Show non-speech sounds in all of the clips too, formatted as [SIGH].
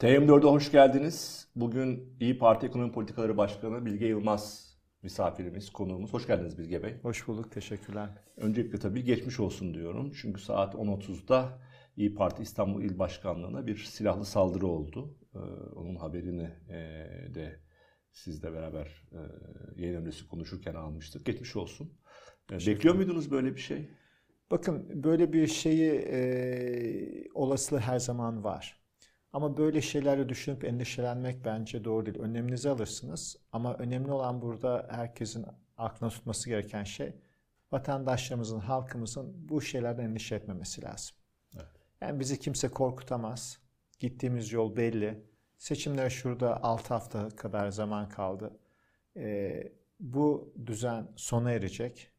TM4'e hoş geldiniz. Bugün İyi Parti Ekonomi Politikaları Başkanı Bilge Yılmaz misafirimiz, konuğumuz. Hoş geldiniz Bilge Bey. Hoş bulduk, teşekkürler. Öncelikle tabii geçmiş olsun diyorum. Çünkü saat 10.30'da İyi Parti İstanbul İl Başkanlığı'na bir silahlı saldırı oldu. Ee, onun haberini e, de sizle beraber e, yayın öncesi konuşurken almıştık. Geçmiş olsun. E, bekliyor muydunuz böyle bir şey? Bakın böyle bir şeyi e, olasılığı her zaman var. Ama böyle şeyleri düşünüp endişelenmek bence doğru değil. Önleminizi alırsınız ama önemli olan burada herkesin aklına tutması gereken şey vatandaşlarımızın, halkımızın bu şeylerden endişe etmemesi lazım. Evet. Yani bizi kimse korkutamaz. Gittiğimiz yol belli. Seçimler şurada 6 hafta kadar zaman kaldı. Ee, bu düzen sona erecek.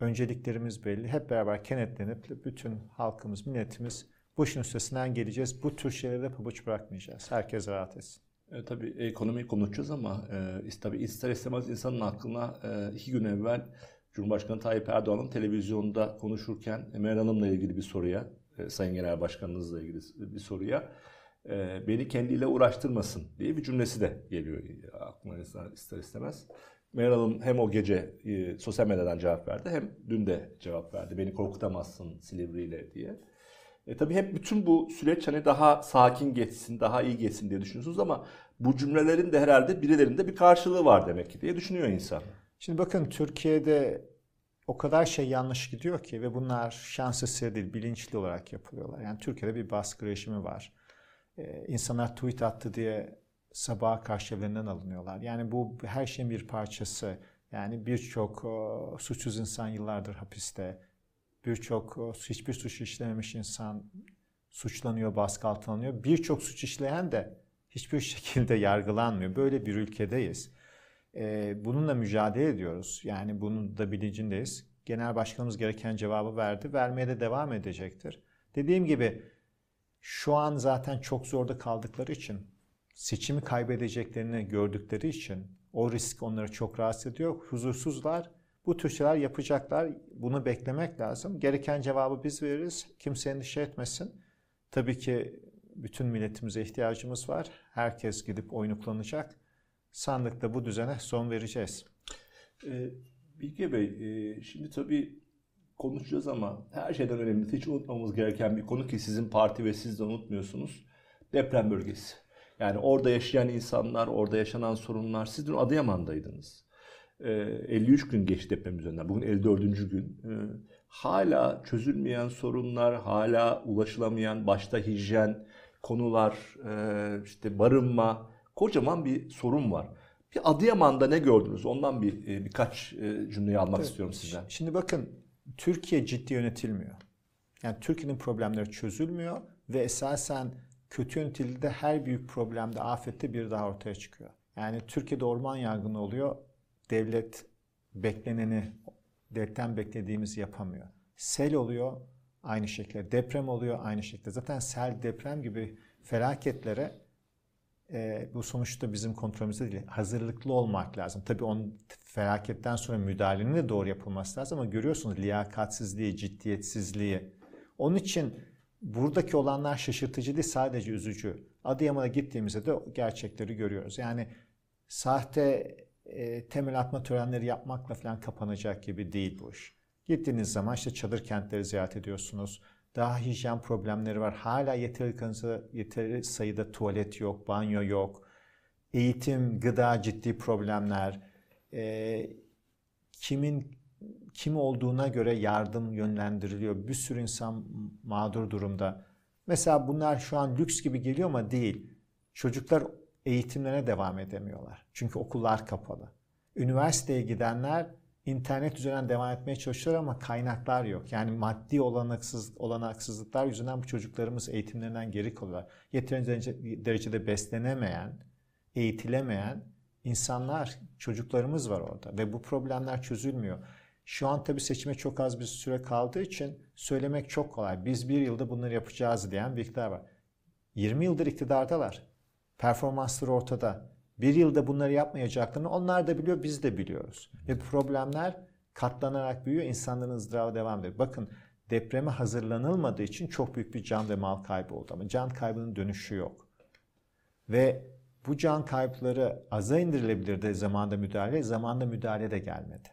Önceliklerimiz belli. Hep beraber kenetlenip bütün halkımız, milletimiz bu işin üstesinden geleceğiz. Bu tür şeylere pabuç bırakmayacağız. Herkes rahat etsin. E, tabii ekonomiyi konuşacağız ama e, tabii ister istemez insanın aklına e, iki gün evvel Cumhurbaşkanı Tayyip Erdoğan'ın televizyonda konuşurken Meral Hanım'la ilgili bir soruya, e, Sayın Genel Başkanınızla ilgili bir soruya e, beni kendiyle uğraştırmasın diye bir cümlesi de geliyor aklına ister istemez. Meral Hanım hem o gece e, sosyal medyadan cevap verdi hem dün de cevap verdi. Beni korkutamazsın Silivri ile diye. E tabii hep bütün bu süreç hani daha sakin geçsin, daha iyi geçsin diye düşünüyorsunuz ama bu cümlelerin de herhalde birilerinde bir karşılığı var demek ki diye düşünüyor insan. Şimdi bakın Türkiye'de o kadar şey yanlış gidiyor ki ve bunlar şans eseri değil, bilinçli olarak yapılıyorlar. Yani Türkiye'de bir baskı rejimi var. Ee, insanlar tweet attı diye sabaha karşı evlerinden alınıyorlar. Yani bu her şeyin bir parçası. Yani birçok suçsuz insan yıllardır hapiste birçok hiçbir suç işlememiş insan suçlanıyor, baskı altına alınıyor. Birçok suç işleyen de hiçbir [LAUGHS] şekilde yargılanmıyor. Böyle bir ülkedeyiz. Ee, bununla mücadele ediyoruz. Yani bunun da bilincindeyiz. Genel Başkanımız gereken cevabı verdi. Vermeye de devam edecektir. Dediğim gibi şu an zaten çok zorda kaldıkları için, seçimi kaybedeceklerini gördükleri için o risk onları çok rahatsız ediyor. Huzursuzlar bu tür şeyler yapacaklar. Bunu beklemek lazım. Gereken cevabı biz veririz. Kimse endişe etmesin. Tabii ki bütün milletimize ihtiyacımız var. Herkes gidip oyunu kullanacak. Sandıkta bu düzene son vereceğiz. Ee, Bilge Bey, e, şimdi tabii konuşacağız ama her şeyden önemlisi hiç unutmamamız gereken bir konu ki sizin parti ve siz de unutmuyorsunuz. Deprem bölgesi. Yani orada yaşayan insanlar, orada yaşanan sorunlar. Siz dün Adıyaman'daydınız. 53 ee, gün geçti deprem üzerinden. Bugün 54. gün. Hala çözülmeyen sorunlar, hala ulaşılamayan başta hijyen konular, işte barınma, kocaman bir sorun var. Bir Adıyaman'da ne gördünüz? Ondan bir birkaç cümleyi almak evet. istiyorum sizden. Şimdi bakın Türkiye ciddi yönetilmiyor. Yani Türkiye'nin problemleri çözülmüyor ve esasen kötü yönetildiğinde her büyük problemde, afette bir daha ortaya çıkıyor. Yani Türkiye'de orman yangını oluyor devlet bekleneni, devletten beklediğimiz yapamıyor. Sel oluyor aynı şekilde, deprem oluyor aynı şekilde. Zaten sel, deprem gibi felaketlere e, bu sonuçta bizim kontrolümüzde değil. Hazırlıklı olmak lazım. Tabii onun felaketten sonra müdahalenin de doğru yapılması lazım ama görüyorsunuz liyakatsizliği, ciddiyetsizliği. Onun için buradaki olanlar şaşırtıcı değil sadece üzücü. Adıyaman'a gittiğimizde de gerçekleri görüyoruz. Yani sahte e, temel atma törenleri yapmakla falan kapanacak gibi değil bu iş. Gittiğiniz zaman işte çadır kentleri ziyaret ediyorsunuz. Daha hijyen problemleri var. Hala yeteri, yeteri sayıda tuvalet yok, banyo yok. Eğitim, gıda ciddi problemler. E, kimin kim olduğuna göre yardım yönlendiriliyor. Bir sürü insan mağdur durumda. Mesela bunlar şu an lüks gibi geliyor ama değil. Çocuklar eğitimlerine devam edemiyorlar. Çünkü okullar kapalı. Üniversiteye gidenler internet üzerinden devam etmeye çalışıyor ama kaynaklar yok. Yani maddi olanaksız, olanaksızlıklar yüzünden bu çocuklarımız eğitimlerinden geri kalıyorlar. Yeterince derecede beslenemeyen, eğitilemeyen insanlar, çocuklarımız var orada ve bu problemler çözülmüyor. Şu an tabii seçime çok az bir süre kaldığı için söylemek çok kolay. Biz bir yılda bunları yapacağız diyen bir iktidar var. 20 yıldır iktidardalar. Performansları ortada. Bir yılda bunları yapmayacaklarını onlar da biliyor, biz de biliyoruz. Ve problemler katlanarak büyüyor, insanların ızdırabı devam ediyor. Bakın depreme hazırlanılmadığı için çok büyük bir can ve mal kaybı oldu ama can kaybının dönüşü yok. Ve bu can kayıpları aza indirilebilirdi zamanda müdahale, zamanda müdahale de gelmedi.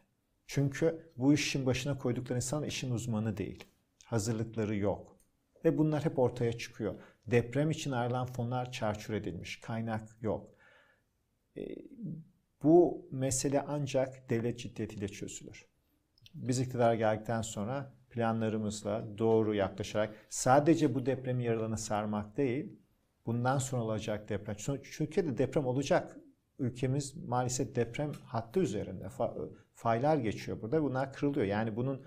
Çünkü bu işin başına koydukları insan işin uzmanı değil. Hazırlıkları yok. Ve bunlar hep ortaya çıkıyor. Deprem için ayrılan fonlar çarçur edilmiş. Kaynak yok. E, bu mesele ancak devlet ciddiyetiyle çözülür. Biz iktidar geldikten sonra planlarımızla doğru yaklaşarak sadece bu depremi yaralarına sarmak değil, bundan sonra olacak deprem. Çünkü Türkiye'de deprem olacak. Ülkemiz maalesef deprem hattı üzerinde. Faylar geçiyor burada. Bunlar kırılıyor. Yani bunun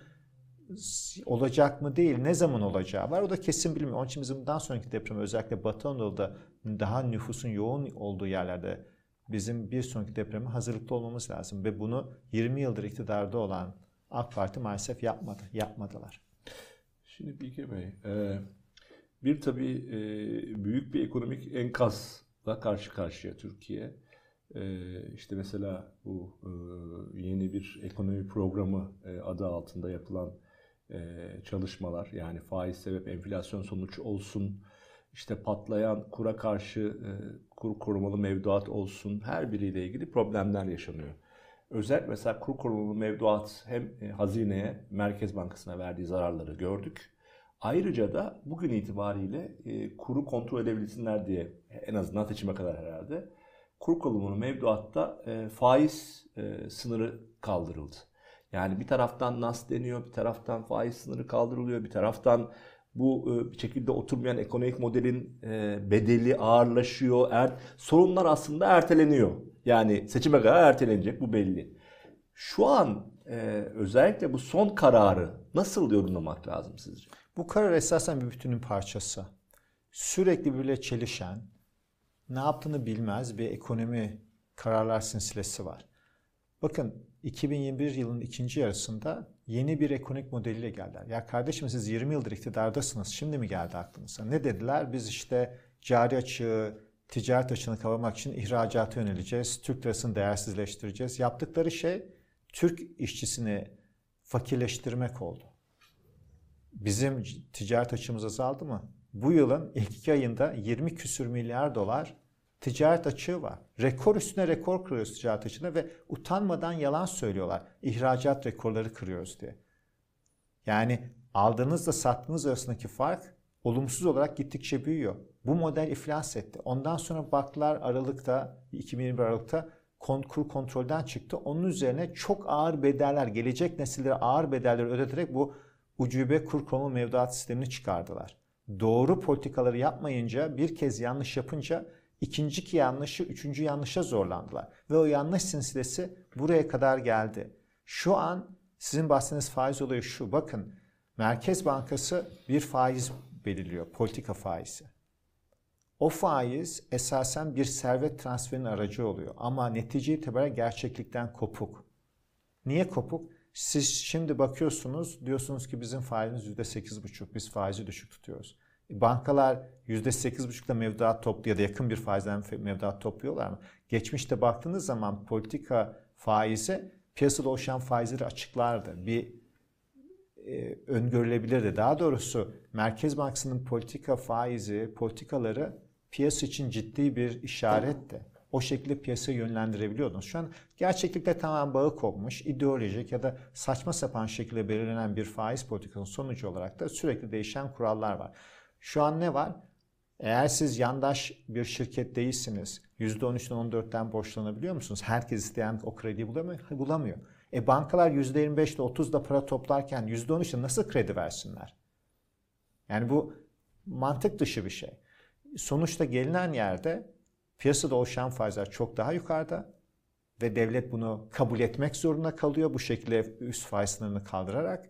olacak mı değil, ne zaman olacağı var. O da kesin bilmiyor. Onun için bizim bundan sonraki deprem özellikle Batı Anadolu'da daha nüfusun yoğun olduğu yerlerde bizim bir sonraki depreme hazırlıklı olmamız lazım. Ve bunu 20 yıldır iktidarda olan AK Parti maalesef yapmadı, yapmadılar. Şimdi Bilge Bey, e, bir tabii e, büyük bir ekonomik enkazla karşı karşıya Türkiye. E, işte mesela bu yeni bir ekonomi programı adı altında yapılan çalışmalar, yani faiz sebep enflasyon sonuç olsun, işte patlayan kura karşı kur korumalı mevduat olsun, her biriyle ilgili problemler yaşanıyor. Özel mesela kur korumalı mevduat hem e, hazineye, Merkez Bankası'na verdiği zararları gördük. Ayrıca da bugün itibariyle e, kuru kontrol edebilsinler diye en azından seçime kadar herhalde kur korumalı mevduatta e, faiz e, sınırı kaldırıldı. Yani bir taraftan nas deniyor, bir taraftan faiz sınırı kaldırılıyor, bir taraftan bu e, bir şekilde oturmayan ekonomik modelin e, bedeli ağırlaşıyor. Er, sorunlar aslında erteleniyor. Yani seçime kadar ertelenecek bu belli. Şu an e, özellikle bu son kararı nasıl yorumlamak lazım sizce? Bu karar esasen bir bütünün parçası. Sürekli böyle çelişen, ne yaptığını bilmez bir ekonomi kararlar silsilesi var. Bakın 2021 yılının ikinci yarısında yeni bir ekonomik modeliyle geldiler. Ya kardeşim siz 20 yıldır iktidardasınız. Şimdi mi geldi aklınıza? Ne dediler? Biz işte cari açığı, ticaret açığını kavramak için ihracata yöneleceğiz. Türk lirasını değersizleştireceğiz. Yaptıkları şey Türk işçisini fakirleştirmek oldu. Bizim ticaret açığımız azaldı mı? Bu yılın ilk iki ayında 20 küsür milyar dolar ticaret açığı var. Rekor üstüne rekor kırıyoruz ticaret açığında ve utanmadan yalan söylüyorlar. İhracat rekorları kırıyoruz diye. Yani aldığınızla sattığınız arasındaki fark olumsuz olarak gittikçe büyüyor. Bu model iflas etti. Ondan sonra baktılar Aralık'ta, 2021 Aralık'ta kur kontrolden çıktı. Onun üzerine çok ağır bedeller, gelecek nesillere ağır bedeller ödeterek bu ucube kur konumu mevduat sistemini çıkardılar. Doğru politikaları yapmayınca, bir kez yanlış yapınca ikinci ki yanlışı üçüncü yanlışa zorlandılar. Ve o yanlış silsilesi buraya kadar geldi. Şu an sizin bahsettiğiniz faiz olayı şu. Bakın Merkez Bankası bir faiz belirliyor. Politika faizi. O faiz esasen bir servet transferinin aracı oluyor. Ama netice itibariyle gerçeklikten kopuk. Niye kopuk? Siz şimdi bakıyorsunuz diyorsunuz ki bizim faizimiz %8,5. Biz faizi düşük tutuyoruz. Bankalar %8,5'la mevduat topluyor ya da yakın bir faizden mevduat topluyorlar mı? Geçmişte baktığınız zaman politika faizi piyasada oluşan faizleri açıklardı. Bir e, öngörülebilirdi. Daha doğrusu Merkez Bankası'nın politika faizi, politikaları piyasa için ciddi bir işaretti. O şekilde piyasayı yönlendirebiliyordunuz. Şu an gerçeklikle tamamen bağı kopmuş, ideolojik ya da saçma sapan şekilde belirlenen bir faiz politikasının sonucu olarak da sürekli değişen kurallar var. Şu an ne var? Eğer siz yandaş bir şirket değilsiniz, %13'den 14'ten borçlanabiliyor musunuz? Herkes isteyen o krediyi bulamıyor. bulamıyor. E bankalar %25 ile 30'da para toplarken %13'de nasıl kredi versinler? Yani bu mantık dışı bir şey. Sonuçta gelinen yerde piyasada oluşan faizler çok daha yukarıda ve devlet bunu kabul etmek zorunda kalıyor bu şekilde üst faiz sınırını kaldırarak.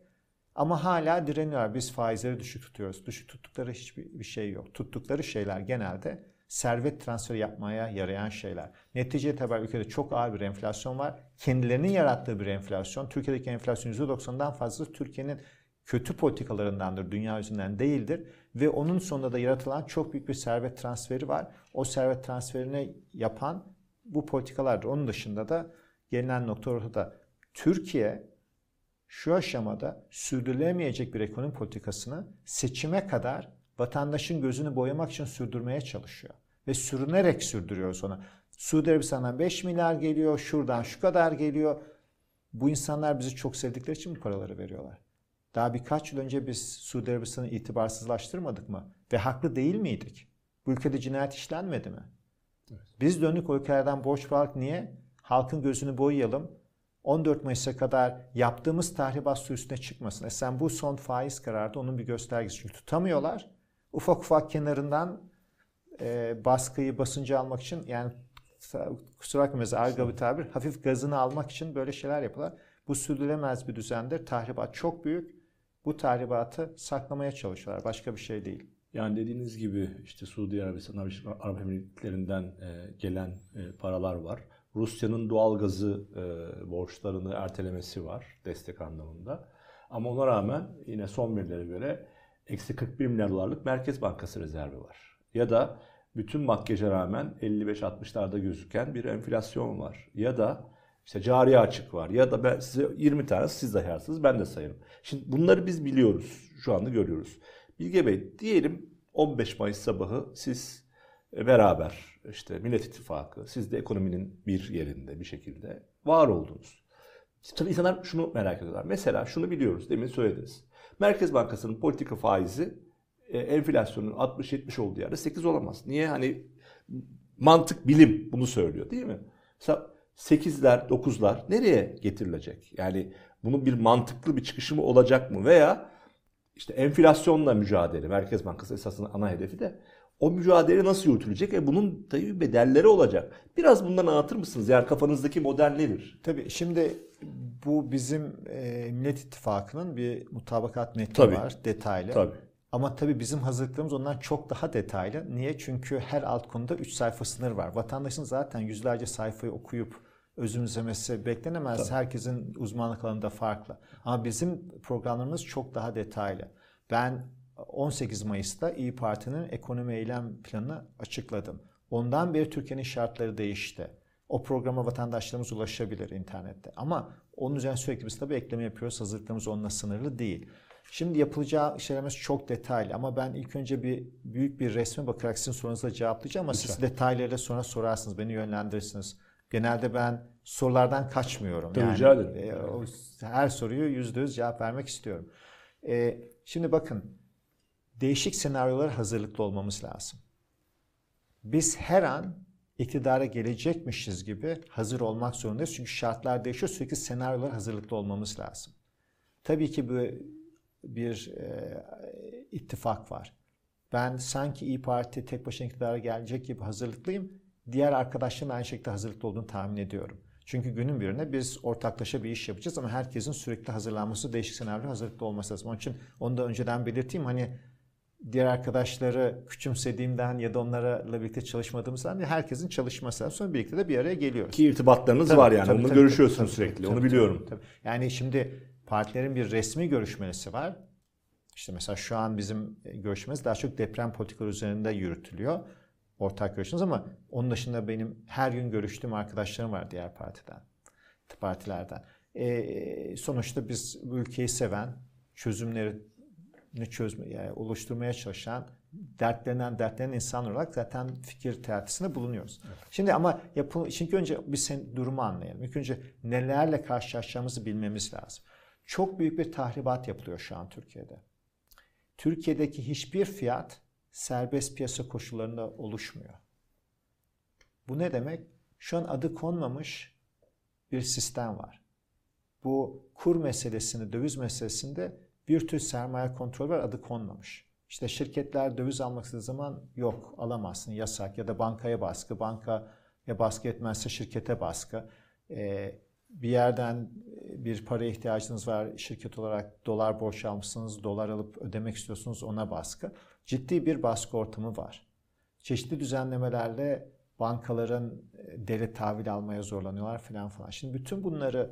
Ama hala direniyor. Biz faizleri düşük tutuyoruz. Düşük tuttukları hiçbir bir şey yok. Tuttukları şeyler genelde servet transferi yapmaya yarayan şeyler. Netice itibariyle ülkede çok ağır bir enflasyon var. Kendilerinin yarattığı bir enflasyon. Türkiye'deki enflasyon %90'dan fazla Türkiye'nin kötü politikalarındandır. Dünya yüzünden değildir. Ve onun sonunda da yaratılan çok büyük bir servet transferi var. O servet transferini yapan bu politikalardır. Onun dışında da gelinen nokta ortada. Türkiye şu aşamada sürdürülemeyecek bir ekonomi politikasını seçime kadar vatandaşın gözünü boyamak için sürdürmeye çalışıyor. ve sürünerek sürdürüyoruz onu. Suudi Arabistan'dan 5 milyar geliyor, şuradan şu kadar geliyor. Bu insanlar bizi çok sevdikleri için bu paraları veriyorlar. Daha birkaç yıl önce biz Suudi Arabistan'ı itibarsızlaştırmadık mı? Ve haklı değil miydik? Bu ülkede cinayet işlenmedi mi? Evet. Biz dönük o ülkelerden borç aldık. Niye? Halkın gözünü boyayalım. 14 Mayıs'a kadar yaptığımız tahribat su üstüne çıkmasın. E sen bu son faiz kararı onun bir göstergesi. Çünkü tutamıyorlar. Ufak ufak kenarından e, baskıyı, basıncı almak için yani kusura bakmayın arga bir tabir hafif gazını almak için böyle şeyler yapıyorlar. Bu sürdürülemez bir düzendir. Tahribat çok büyük. Bu tahribatı saklamaya çalışıyorlar. Başka bir şey değil. Yani dediğiniz gibi işte Suudi Arabistan, Arap Emirlikleri'nden e, gelen e, paralar var. Rusya'nın doğal gazı e, borçlarını ertelemesi var destek anlamında. Ama ona rağmen yine son verilere göre eksi 41 milyar dolarlık Merkez Bankası rezervi var. Ya da bütün makyaja rağmen 55-60'larda gözüken bir enflasyon var. Ya da işte cari açık var. Ya da ben size 20 tane siz sayarsınız ben de sayarım. Şimdi bunları biz biliyoruz. Şu anda görüyoruz. Bilge Bey diyelim 15 Mayıs sabahı siz beraber işte Millet İttifakı siz de ekonominin bir yerinde bir şekilde var oldunuz. Tabii insanlar şunu merak ediyorlar. Mesela şunu biliyoruz demin söylediniz. Merkez Bankası'nın politika faizi e, enflasyonun 60-70 olduğu yerde 8 olamaz. Niye? Hani mantık, bilim bunu söylüyor değil mi? Mesela 8'ler, 9'lar nereye getirilecek? Yani bunun bir mantıklı bir çıkışı mı olacak mı? Veya işte enflasyonla mücadele, Merkez Bankası esasında ana hedefi de o mücadele nasıl yürütülecek? E bunun tabii bedelleri olacak. Biraz bundan anlatır mısınız? Yani kafanızdaki model nedir? Tabii şimdi bu bizim e, Millet İttifakı'nın bir mutabakat metni tabii. var detaylı. Tabii. Ama tabii bizim hazırlıklarımız ondan çok daha detaylı. Niye? Çünkü her alt konuda 3 sayfa sınır var. Vatandaşın zaten yüzlerce sayfayı okuyup özümsemesi beklenemez. Tabii. Herkesin uzmanlık alanında farklı. Ama bizim programlarımız çok daha detaylı. Ben 18 Mayıs'ta İyi Parti'nin ekonomi eylem planını açıkladım. Ondan beri Türkiye'nin şartları değişti. O programa vatandaşlarımız ulaşabilir internette. Ama onun üzerine sürekli biz tabii ekleme yapıyoruz. Hazırlıklarımız onunla sınırlı değil. Şimdi yapılacağı işlememiz çok detaylı ama ben ilk önce bir büyük bir resme bakarak sizin sorunuza cevaplayacağım ama Lütfen. siz detaylarıyla sonra sorarsınız, beni yönlendirirsiniz. Genelde ben sorulardan kaçmıyorum. Tabii yani, rica ederim. E, o, her soruyu yüzde yüz cevap vermek istiyorum. E, şimdi bakın, değişik senaryolara hazırlıklı olmamız lazım. Biz her an iktidara gelecekmişiz gibi hazır olmak zorundayız. Çünkü şartlar değişiyor. Sürekli senaryolara hazırlıklı olmamız lazım. Tabii ki bu bir e, ittifak var. Ben sanki İyi Parti tek başına iktidara gelecek gibi hazırlıklıyım. Diğer arkadaşların aynı şekilde hazırlıklı olduğunu tahmin ediyorum. Çünkü günün birine biz ortaklaşa bir iş yapacağız ama herkesin sürekli hazırlanması, değişik senaryo hazırlıklı olması lazım. Onun için onu da önceden belirteyim. Hani diğer arkadaşları küçümsediğimden ya da onlarla birlikte çalışmadığımızdan değil, herkesin çalışması. Sonra birlikte de bir araya geliyoruz. Ki irtibatlarınız tabii, var yani. Tabii, Onunla tabii, görüşüyorsunuz tabii, sürekli. Tabii, Onu biliyorum. Tabii, tabii. Yani şimdi partilerin bir resmi görüşmesi var. İşte mesela şu an bizim görüşmemiz daha çok deprem politikaları üzerinde yürütülüyor. Ortak görüşümüz ama onun dışında benim her gün görüştüğüm arkadaşlarım var diğer partiden, partilerden. E, sonuçta biz bu ülkeyi seven, çözümleri çözme, yani oluşturmaya çalışan, dertlenen dertlenen insan olarak zaten fikir teatisinde bulunuyoruz. Evet. Şimdi ama yapıl çünkü önce bir sen durumu anlayalım. İlk önce nelerle karşılaşacağımızı bilmemiz lazım. Çok büyük bir tahribat yapılıyor şu an Türkiye'de. Türkiye'deki hiçbir fiyat serbest piyasa koşullarında oluşmuyor. Bu ne demek? Şu an adı konmamış bir sistem var. Bu kur meselesini, döviz meselesinde bir tür sermaye kontrol var adı konmamış. İşte şirketler döviz almak istediği zaman yok alamazsın yasak ya da bankaya baskı, banka ya baskı etmezse şirkete baskı. Ee, bir yerden e, bir para ihtiyacınız var şirket olarak dolar borç almışsınız, dolar alıp ödemek istiyorsunuz ona baskı. Ciddi bir baskı ortamı var. Çeşitli düzenlemelerle bankaların e, devlet tahvil almaya zorlanıyorlar filan falan. Şimdi bütün bunları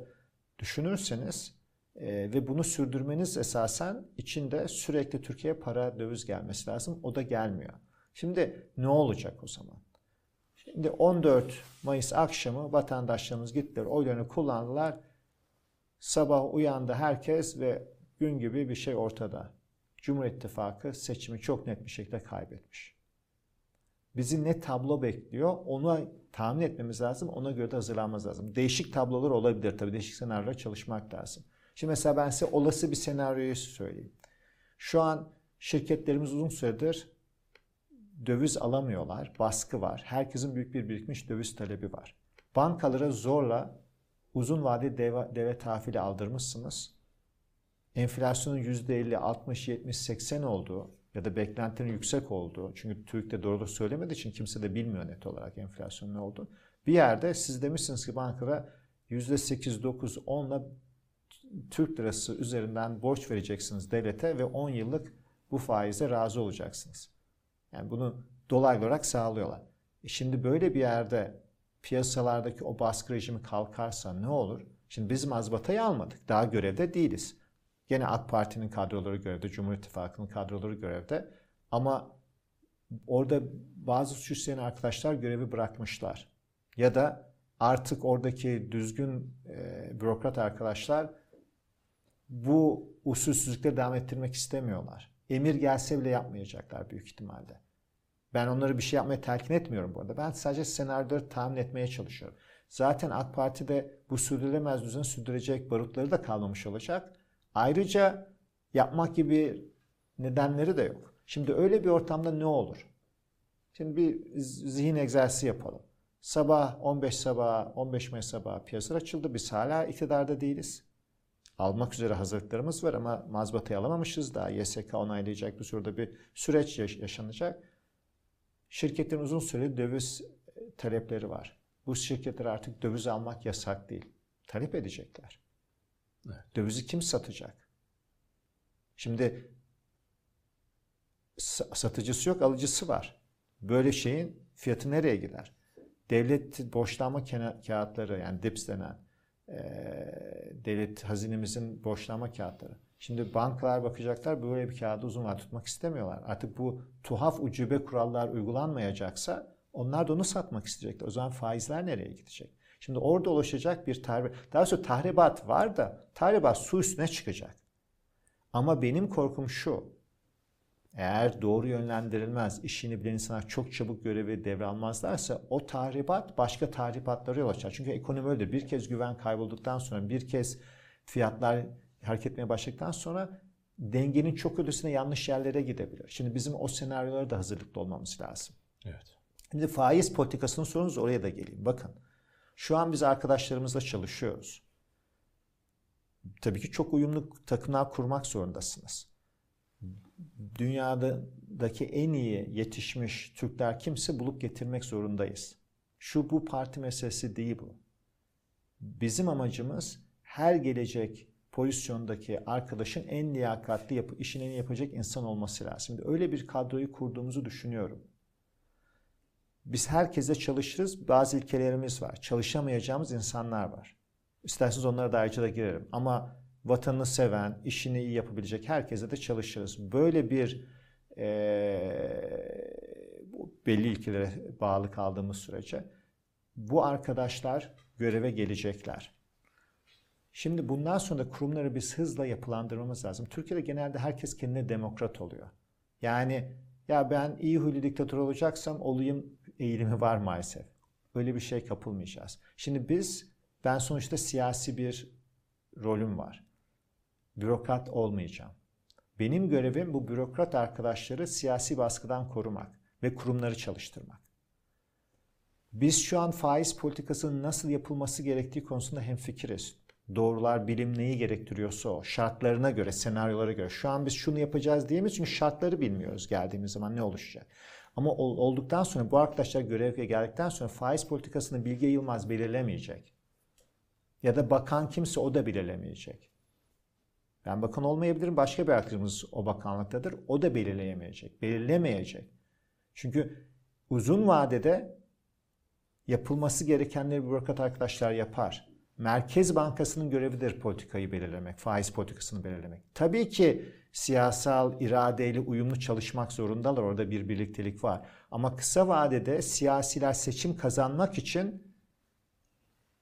düşünürseniz e, ve bunu sürdürmeniz esasen içinde sürekli Türkiye'ye para döviz gelmesi lazım. O da gelmiyor. Şimdi ne olacak o zaman? Şimdi 14 Mayıs akşamı vatandaşlarımız gittiler, oylarını kullandılar. Sabah uyandı herkes ve gün gibi bir şey ortada. Cumhur İttifakı seçimi çok net bir şekilde kaybetmiş. Bizi ne tablo bekliyor onu tahmin etmemiz lazım. Ona göre de hazırlanmamız lazım. Değişik tablolar olabilir tabii. Değişik senaryolar çalışmak lazım. Şimdi mesela ben size olası bir senaryoyu söyleyeyim. Şu an şirketlerimiz uzun süredir döviz alamıyorlar. Baskı var. Herkesin büyük bir birikmiş döviz talebi var. Bankalara zorla uzun vadeli deve, deve tahvili aldırmışsınız. Enflasyonun %50, 60, 70, 80 olduğu ya da beklentinin yüksek olduğu çünkü Türk'te doğru söylemediği için kimse de bilmiyor net olarak enflasyon ne oldu. Bir yerde siz demişsiniz ki bankara %8, 9, 10'la Türk lirası üzerinden borç vereceksiniz devlete ve 10 yıllık bu faize razı olacaksınız. Yani bunu dolaylı olarak sağlıyorlar. E şimdi böyle bir yerde piyasalardaki o baskı rejimi kalkarsa ne olur? Şimdi biz mazbatayı almadık. Daha görevde değiliz. Gene AK Parti'nin kadroları görevde, Cumhur İttifakı'nın kadroları görevde. Ama orada bazı suç işleyen arkadaşlar görevi bırakmışlar. Ya da artık oradaki düzgün e, bürokrat arkadaşlar bu usulsüzlükleri devam ettirmek istemiyorlar. Emir gelse bile yapmayacaklar büyük ihtimalle. Ben onları bir şey yapmaya telkin etmiyorum bu arada. Ben sadece senaryoları tahmin etmeye çalışıyorum. Zaten AK Parti'de bu sürdürülemez düzeni sürdürecek barutları da kalmamış olacak. Ayrıca yapmak gibi nedenleri de yok. Şimdi öyle bir ortamda ne olur? Şimdi bir zihin egzersizi yapalım. Sabah 15 sabah 15 Mayıs sabah piyasalar açıldı. Biz hala iktidarda değiliz. Almak üzere hazırlıklarımız var ama mazbatayı alamamışız daha. YSK onaylayacak bir sürede bir süreç yaşanacak. Şirketlerin uzun süreli döviz talepleri var. Bu şirketler artık döviz almak yasak değil. Talep edecekler. Evet. Dövizi kim satacak? Şimdi satıcısı yok, alıcısı var. Böyle şeyin fiyatı nereye gider? Devlet borçlanma kağıtları yani DIPS denen e, devlet hazinemizin borçlanma kağıtları. Şimdi bankalar bakacaklar böyle bir kağıdı uzun vade tutmak istemiyorlar. Artık bu tuhaf ucube kurallar uygulanmayacaksa onlar da onu satmak isteyecekler. O zaman faizler nereye gidecek? Şimdi orada oluşacak bir tahribat. Daha sonra tahribat var da tahribat su üstüne çıkacak. Ama benim korkum şu. Eğer doğru yönlendirilmez, işini bilen insanlar çok çabuk görevi devralmazlarsa o tahribat başka tahribatlara yol açar. Çünkü ekonomi öyledir. Bir kez güven kaybolduktan sonra, bir kez fiyatlar hareket etmeye başladıktan sonra dengenin çok ötesine yanlış yerlere gidebilir. Şimdi bizim o senaryolara da hazırlıklı olmamız lazım. Evet. Şimdi faiz politikasının sorunuz oraya da geleyim. Bakın şu an biz arkadaşlarımızla çalışıyoruz. Tabii ki çok uyumlu takımlar kurmak zorundasınız. Dünyadaki en iyi yetişmiş Türkler kimse bulup getirmek zorundayız. Şu bu parti meselesi değil bu. Bizim amacımız her gelecek pozisyondaki arkadaşın en liyakatli yapı, işini en yapacak insan olması lazım. Şimdi öyle bir kadroyu kurduğumuzu düşünüyorum. Biz herkese çalışırız. Bazı ilkelerimiz var. Çalışamayacağımız insanlar var. İsterseniz onlara da ayrıca da girerim. Ama vatanını seven, işini iyi yapabilecek herkese de çalışırız. Böyle bir e, belli ilkelere bağlı kaldığımız sürece bu arkadaşlar göreve gelecekler. Şimdi bundan sonra kurumları biz hızla yapılandırmamız lazım. Türkiye'de genelde herkes kendine demokrat oluyor. Yani ya ben iyi huylu diktatör olacaksam olayım eğilimi var maalesef. Öyle bir şey kapılmayacağız. Şimdi biz, ben sonuçta siyasi bir rolüm var. Bürokrat olmayacağım. Benim görevim bu bürokrat arkadaşları siyasi baskıdan korumak ve kurumları çalıştırmak. Biz şu an faiz politikasının nasıl yapılması gerektiği konusunda hemfikiriz doğrular bilim neyi gerektiriyorsa o şartlarına göre, senaryolara göre. Şu an biz şunu yapacağız diyemeyiz çünkü şartları bilmiyoruz geldiğimiz zaman ne oluşacak. Ama olduktan sonra bu arkadaşlar göreve geldikten sonra faiz politikasını Bilge Yılmaz belirlemeyecek. Ya da bakan kimse o da belirlemeyecek. Ben bakan olmayabilirim. Başka bir arkadaşımız o bakanlıktadır. O da belirleyemeyecek. Belirlemeyecek. Çünkü uzun vadede yapılması gerekenleri bürokrat arkadaşlar yapar. Merkez Bankası'nın görevidir politikayı belirlemek, faiz politikasını belirlemek. Tabii ki siyasal iradeyle uyumlu çalışmak zorundalar. Orada bir birliktelik var. Ama kısa vadede siyasiler seçim kazanmak için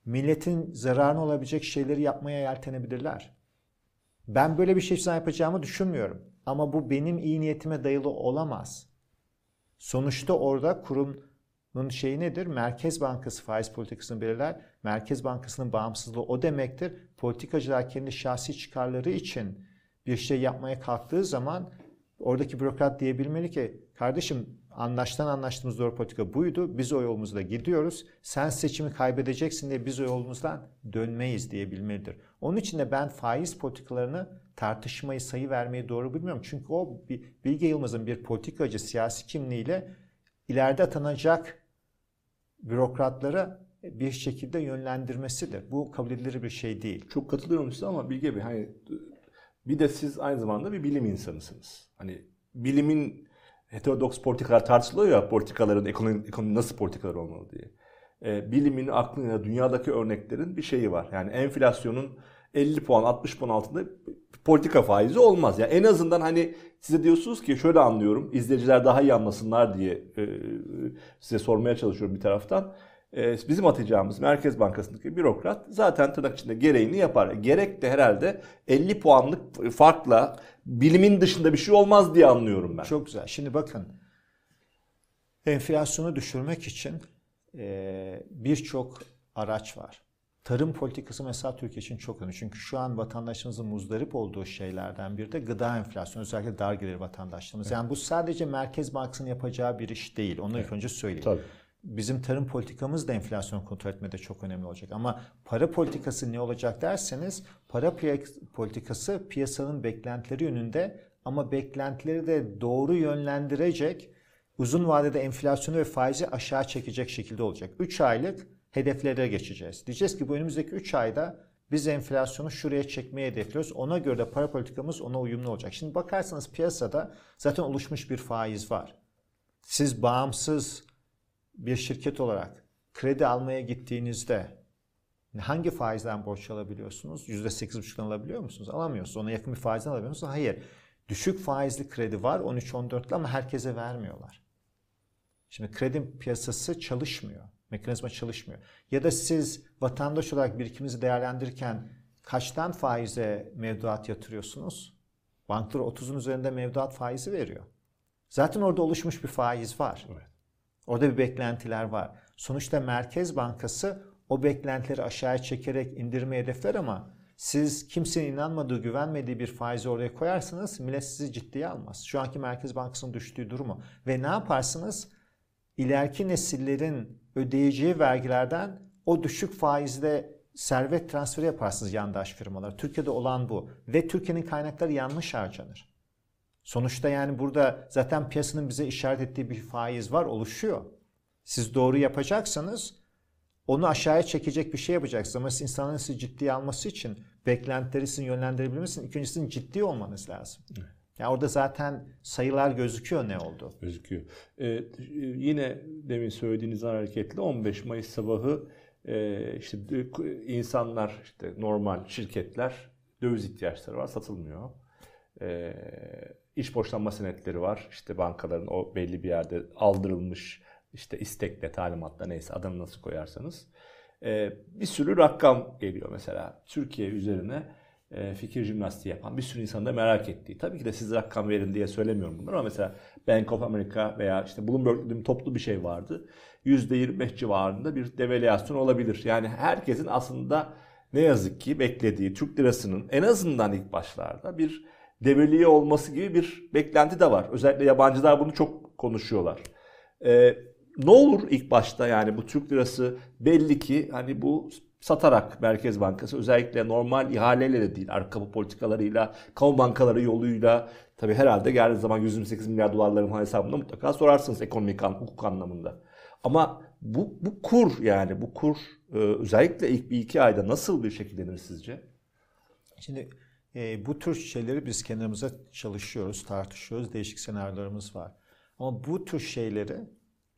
milletin zararına olabilecek şeyleri yapmaya yeltenebilirler. Ben böyle bir şey yapacağımı düşünmüyorum. Ama bu benim iyi niyetime dayalı olamaz. Sonuçta orada kurumun şeyi nedir? Merkez Bankası faiz politikasını belirler. Merkez Bankası'nın bağımsızlığı o demektir. Politikacılar kendi şahsi çıkarları için bir şey yapmaya kalktığı zaman oradaki bürokrat diyebilmeli ki kardeşim anlaştan anlaştığımız doğru politika buydu. Biz o yolumuzda gidiyoruz. Sen seçimi kaybedeceksin diye biz o yolumuzdan dönmeyiz diyebilmelidir. Onun için de ben faiz politikalarını tartışmayı, sayı vermeyi doğru bilmiyorum. Çünkü o Bilge Yılmaz'ın bir politikacı siyasi kimliğiyle ileride atanacak bürokratlara bir şekilde yönlendirmesidir. Bu kabul edilir bir şey değil. Çok katılıyorum size ama Bilge Bey hani bir de siz aynı zamanda bir bilim insanısınız. Hani bilimin heterodoks politikalar tartışılıyor ya politikaların ekonomi, ekonomi nasıl politikalar olmalı diye. E, bilimin, aklın dünyadaki örneklerin bir şeyi var. Yani enflasyonun 50 puan 60 puan altında politika faizi olmaz. Yani en azından hani size diyorsunuz ki şöyle anlıyorum izleyiciler daha iyi anlasınlar diye e, size sormaya çalışıyorum bir taraftan. E, bizim atacağımız Merkez Bankası'ndaki bürokrat zaten tırnak içinde gereğini yapar. Gerek de herhalde 50 puanlık farkla bilimin dışında bir şey olmaz diye anlıyorum ben. Çok güzel. Şimdi bakın enflasyonu düşürmek için e, birçok araç var. Tarım politikası mesela Türkiye için çok önemli. Çünkü şu an vatandaşımızın muzdarip olduğu şeylerden biri de gıda enflasyonu. Özellikle dar gelir vatandaşlarımız. Evet. Yani bu sadece Merkez Bankası'nın yapacağı bir iş değil. Onu evet. ilk önce söyleyeyim. Tabii. Bizim tarım politikamız da enflasyon kontrol etmede çok önemli olacak. Ama para politikası ne olacak derseniz para politikası piyasanın beklentileri yönünde ama beklentileri de doğru yönlendirecek uzun vadede enflasyonu ve faizi aşağı çekecek şekilde olacak. 3 aylık hedeflere geçeceğiz. Diyeceğiz ki bu önümüzdeki 3 ayda biz enflasyonu şuraya çekmeye hedefliyoruz. Ona göre de para politikamız ona uyumlu olacak. Şimdi bakarsanız piyasada zaten oluşmuş bir faiz var. Siz bağımsız bir şirket olarak kredi almaya gittiğinizde hangi faizden borç alabiliyorsunuz? %8,5'dan alabiliyor musunuz? Alamıyorsunuz. Ona yakın bir faizden alabiliyor musunuz? Hayır. Düşük faizli kredi var 13-14'lü ama herkese vermiyorlar. Şimdi kredi piyasası çalışmıyor. Mekanizma çalışmıyor. Ya da siz vatandaş olarak birikiminizi değerlendirirken kaçtan faize mevduat yatırıyorsunuz? Banklar 30'un üzerinde mevduat faizi veriyor. Zaten orada oluşmuş bir faiz var. Evet. Orada bir beklentiler var. Sonuçta Merkez Bankası o beklentileri aşağıya çekerek indirme hedefler ama siz kimsenin inanmadığı, güvenmediği bir faizi oraya koyarsanız millet sizi ciddiye almaz. Şu anki Merkez Bankası'nın düştüğü durumu. Ve ne yaparsınız? İleriki nesillerin ödeyeceği vergilerden o düşük faizle servet transferi yaparsınız yandaş firmalar. Türkiye'de olan bu. Ve Türkiye'nin kaynakları yanlış harcanır. Sonuçta yani burada zaten piyasanın bize işaret ettiği bir faiz var, oluşuyor. Siz doğru yapacaksanız onu aşağıya çekecek bir şey yapacaksınız. Ama insanların sizi ciddiye alması için beklentileri sizin yönlendirebilmesi sizin ciddi olmanız lazım. Evet. Yani orada zaten sayılar gözüküyor ne oldu? Gözüküyor. Ee, yine demin söylediğiniz hareketle 15 Mayıs sabahı e, işte insanlar işte normal şirketler döviz ihtiyaçları var satılmıyor. E, iş borçlanma senetleri var. İşte bankaların o belli bir yerde aldırılmış işte istekle, talimatla neyse adını nasıl koyarsanız. E, bir sürü rakam geliyor mesela Türkiye üzerine e, fikir jimnastiği yapan bir sürü insan da merak ettiği. Tabii ki de siz rakam verin diye söylemiyorum bunları ama mesela Bank of America veya işte Bloomberg toplu bir şey vardı. %25 civarında bir devalüasyon olabilir. Yani herkesin aslında ne yazık ki beklediği Türk lirasının en azından ilk başlarda bir devalüye olması gibi bir beklenti de var. Özellikle yabancılar bunu çok konuşuyorlar. Ee, ne olur ilk başta yani bu Türk lirası belli ki hani bu satarak Merkez Bankası özellikle normal ihaleyle de değil arka kapı politikalarıyla kamu bankaları yoluyla tabi herhalde geldiği zaman 128 milyar dolarların hesabında mutlaka sorarsınız ekonomik hukuk anlamında. Ama bu, bu kur yani bu kur e, özellikle ilk bir iki ayda nasıl bir şekillenir sizce? Şimdi e, bu tür şeyleri biz kendimize çalışıyoruz, tartışıyoruz. Değişik senaryolarımız var. Ama bu tür şeyleri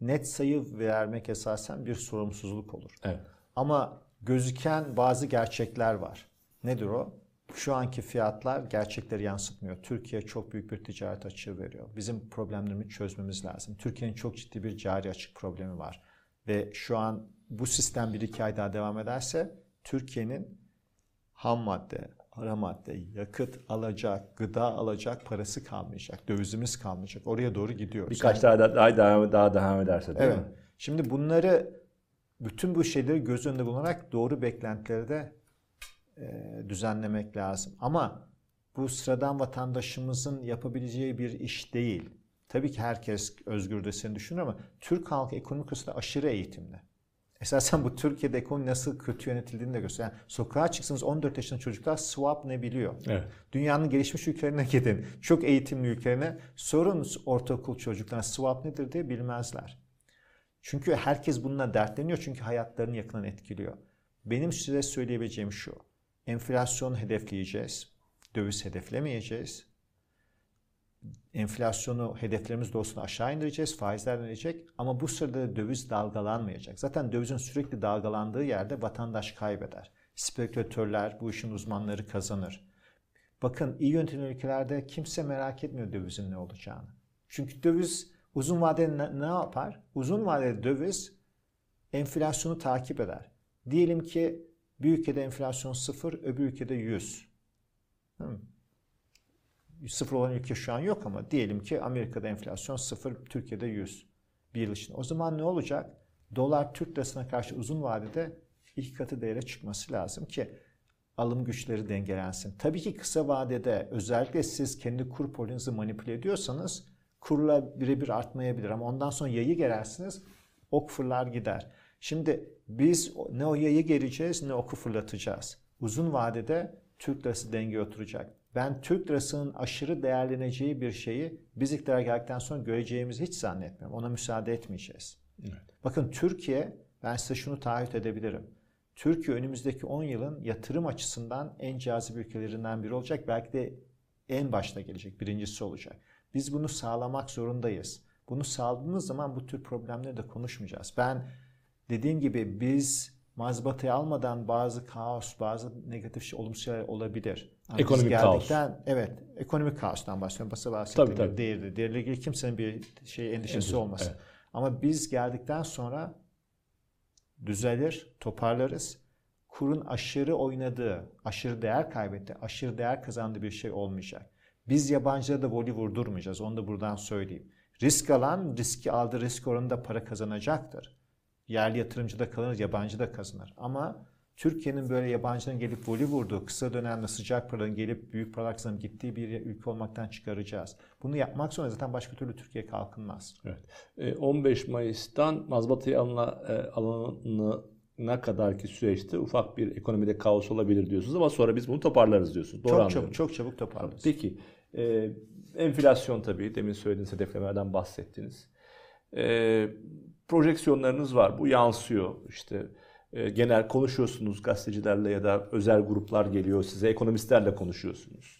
net sayı vermek esasen bir sorumsuzluk olur. Evet. Ama gözüken bazı gerçekler var. Nedir o? Şu anki fiyatlar gerçekleri yansıtmıyor. Türkiye çok büyük bir ticaret açığı veriyor. Bizim problemlerimizi çözmemiz lazım. Türkiye'nin çok ciddi bir cari açık problemi var. Ve şu an bu sistem bir iki ay daha devam ederse Türkiye'nin ham madde, para madde, yakıt alacak, gıda alacak parası kalmayacak, dövizimiz kalmayacak. Oraya doğru gidiyoruz. Birkaç daha, daha, daha, devam, daha devam ederse değil evet. mi? Şimdi bunları bütün bu şeyleri göz önünde bulunarak doğru beklentileri de e, düzenlemek lazım. Ama bu sıradan vatandaşımızın yapabileceği bir iş değil. Tabii ki herkes özgür deseni düşünür ama Türk halkı ekonomik açıdan aşırı eğitimli. Esasen bu Türkiye'de ekonomi nasıl kötü yönetildiğini de gösteriyor. Yani sokağa çıksanız 14 yaşında çocuklar swap ne biliyor? Evet. Dünyanın gelişmiş ülkelerine gidin. Çok eğitimli ülkelerine sorun ortaokul çocuklarına swap nedir diye bilmezler. Çünkü herkes bununla dertleniyor çünkü hayatlarını yakından etkiliyor. Benim size söyleyebileceğim şu. Enflasyonu hedefleyeceğiz. Döviz hedeflemeyeceğiz. Enflasyonu hedeflerimiz doğrusunda aşağı indireceğiz. Faizler inecek. Ama bu sırada döviz dalgalanmayacak. Zaten dövizin sürekli dalgalandığı yerde vatandaş kaybeder. Spekülatörler, bu işin uzmanları kazanır. Bakın iyi yönetilen ülkelerde kimse merak etmiyor dövizin ne olacağını. Çünkü döviz uzun vadede ne, ne yapar? Uzun vadede döviz enflasyonu takip eder. Diyelim ki bir ülkede enflasyon sıfır, öbür ülkede 100. Hmm. Sıfır olan ülke şu an yok ama diyelim ki Amerika'da enflasyon sıfır, Türkiye'de 100 bir yıl için. O zaman ne olacak? Dolar Türk lirasına karşı uzun vadede ilk katı değere çıkması lazım ki alım güçleri dengelensin. Tabii ki kısa vadede özellikle siz kendi kur politiğinizi manipüle ediyorsanız kurla birebir artmayabilir ama ondan sonra yayı gerersiniz ok fırlar gider. Şimdi biz ne o yayı gereceğiz ne oku fırlatacağız. Uzun vadede Türk lirası dengeye oturacak. Ben Türk lirasının aşırı değerleneceği bir şeyi biz iktidara geldikten sonra göreceğimizi hiç zannetmiyorum. Ona müsaade etmeyeceğiz. Evet. Bakın Türkiye, ben size şunu taahhüt edebilirim. Türkiye önümüzdeki 10 yılın yatırım açısından en cazip ülkelerinden biri olacak. Belki de en başta gelecek, birincisi olacak. Biz bunu sağlamak zorundayız. Bunu sağladığımız zaman bu tür problemleri de konuşmayacağız. Ben dediğim gibi biz mazbatayı almadan bazı kaos, bazı negatif şey, olumsuz şeyler olabilir. Ama ekonomik kaos. Evet, ekonomik kaostan bahsediyorum. Basa bahsettiğim tabii, tabii. değerli. Değerle ilgili kimsenin bir şey endişesi Endişe, olmasın. Evet. Ama biz geldikten sonra düzelir, toparlarız. Kurun aşırı oynadığı, aşırı değer kaybetti, aşırı değer kazandığı bir şey olmayacak. Biz yabancılara da voli vurdurmayacağız. Onu da buradan söyleyeyim. Risk alan, riski aldığı risk oranında para kazanacaktır. Yerli yatırımcı da kazanır, yabancı da kazanır. Ama Türkiye'nin böyle yabancının gelip voli vurduğu, kısa dönemde sıcak paranın gelip büyük para kazanıp gittiği bir ülke olmaktan çıkaracağız. Bunu yapmak sonra zaten başka türlü Türkiye kalkınmaz. Evet. 15 e, Mayıs'tan mazbatayı alına, ne kadar ki süreçte ufak bir ekonomide kaos olabilir diyorsunuz ama sonra biz bunu toparlarız diyorsunuz. Doğru çok anlıyorum. çabuk, çok çabuk toparlarız. Peki, e, enflasyon tabii demin söylediğiniz hedeflemelerden bahsettiniz. E, projeksiyonlarınız var. Bu yansıyor. İşte e, genel konuşuyorsunuz gazetecilerle ya da özel gruplar geliyor size. Ekonomistlerle konuşuyorsunuz.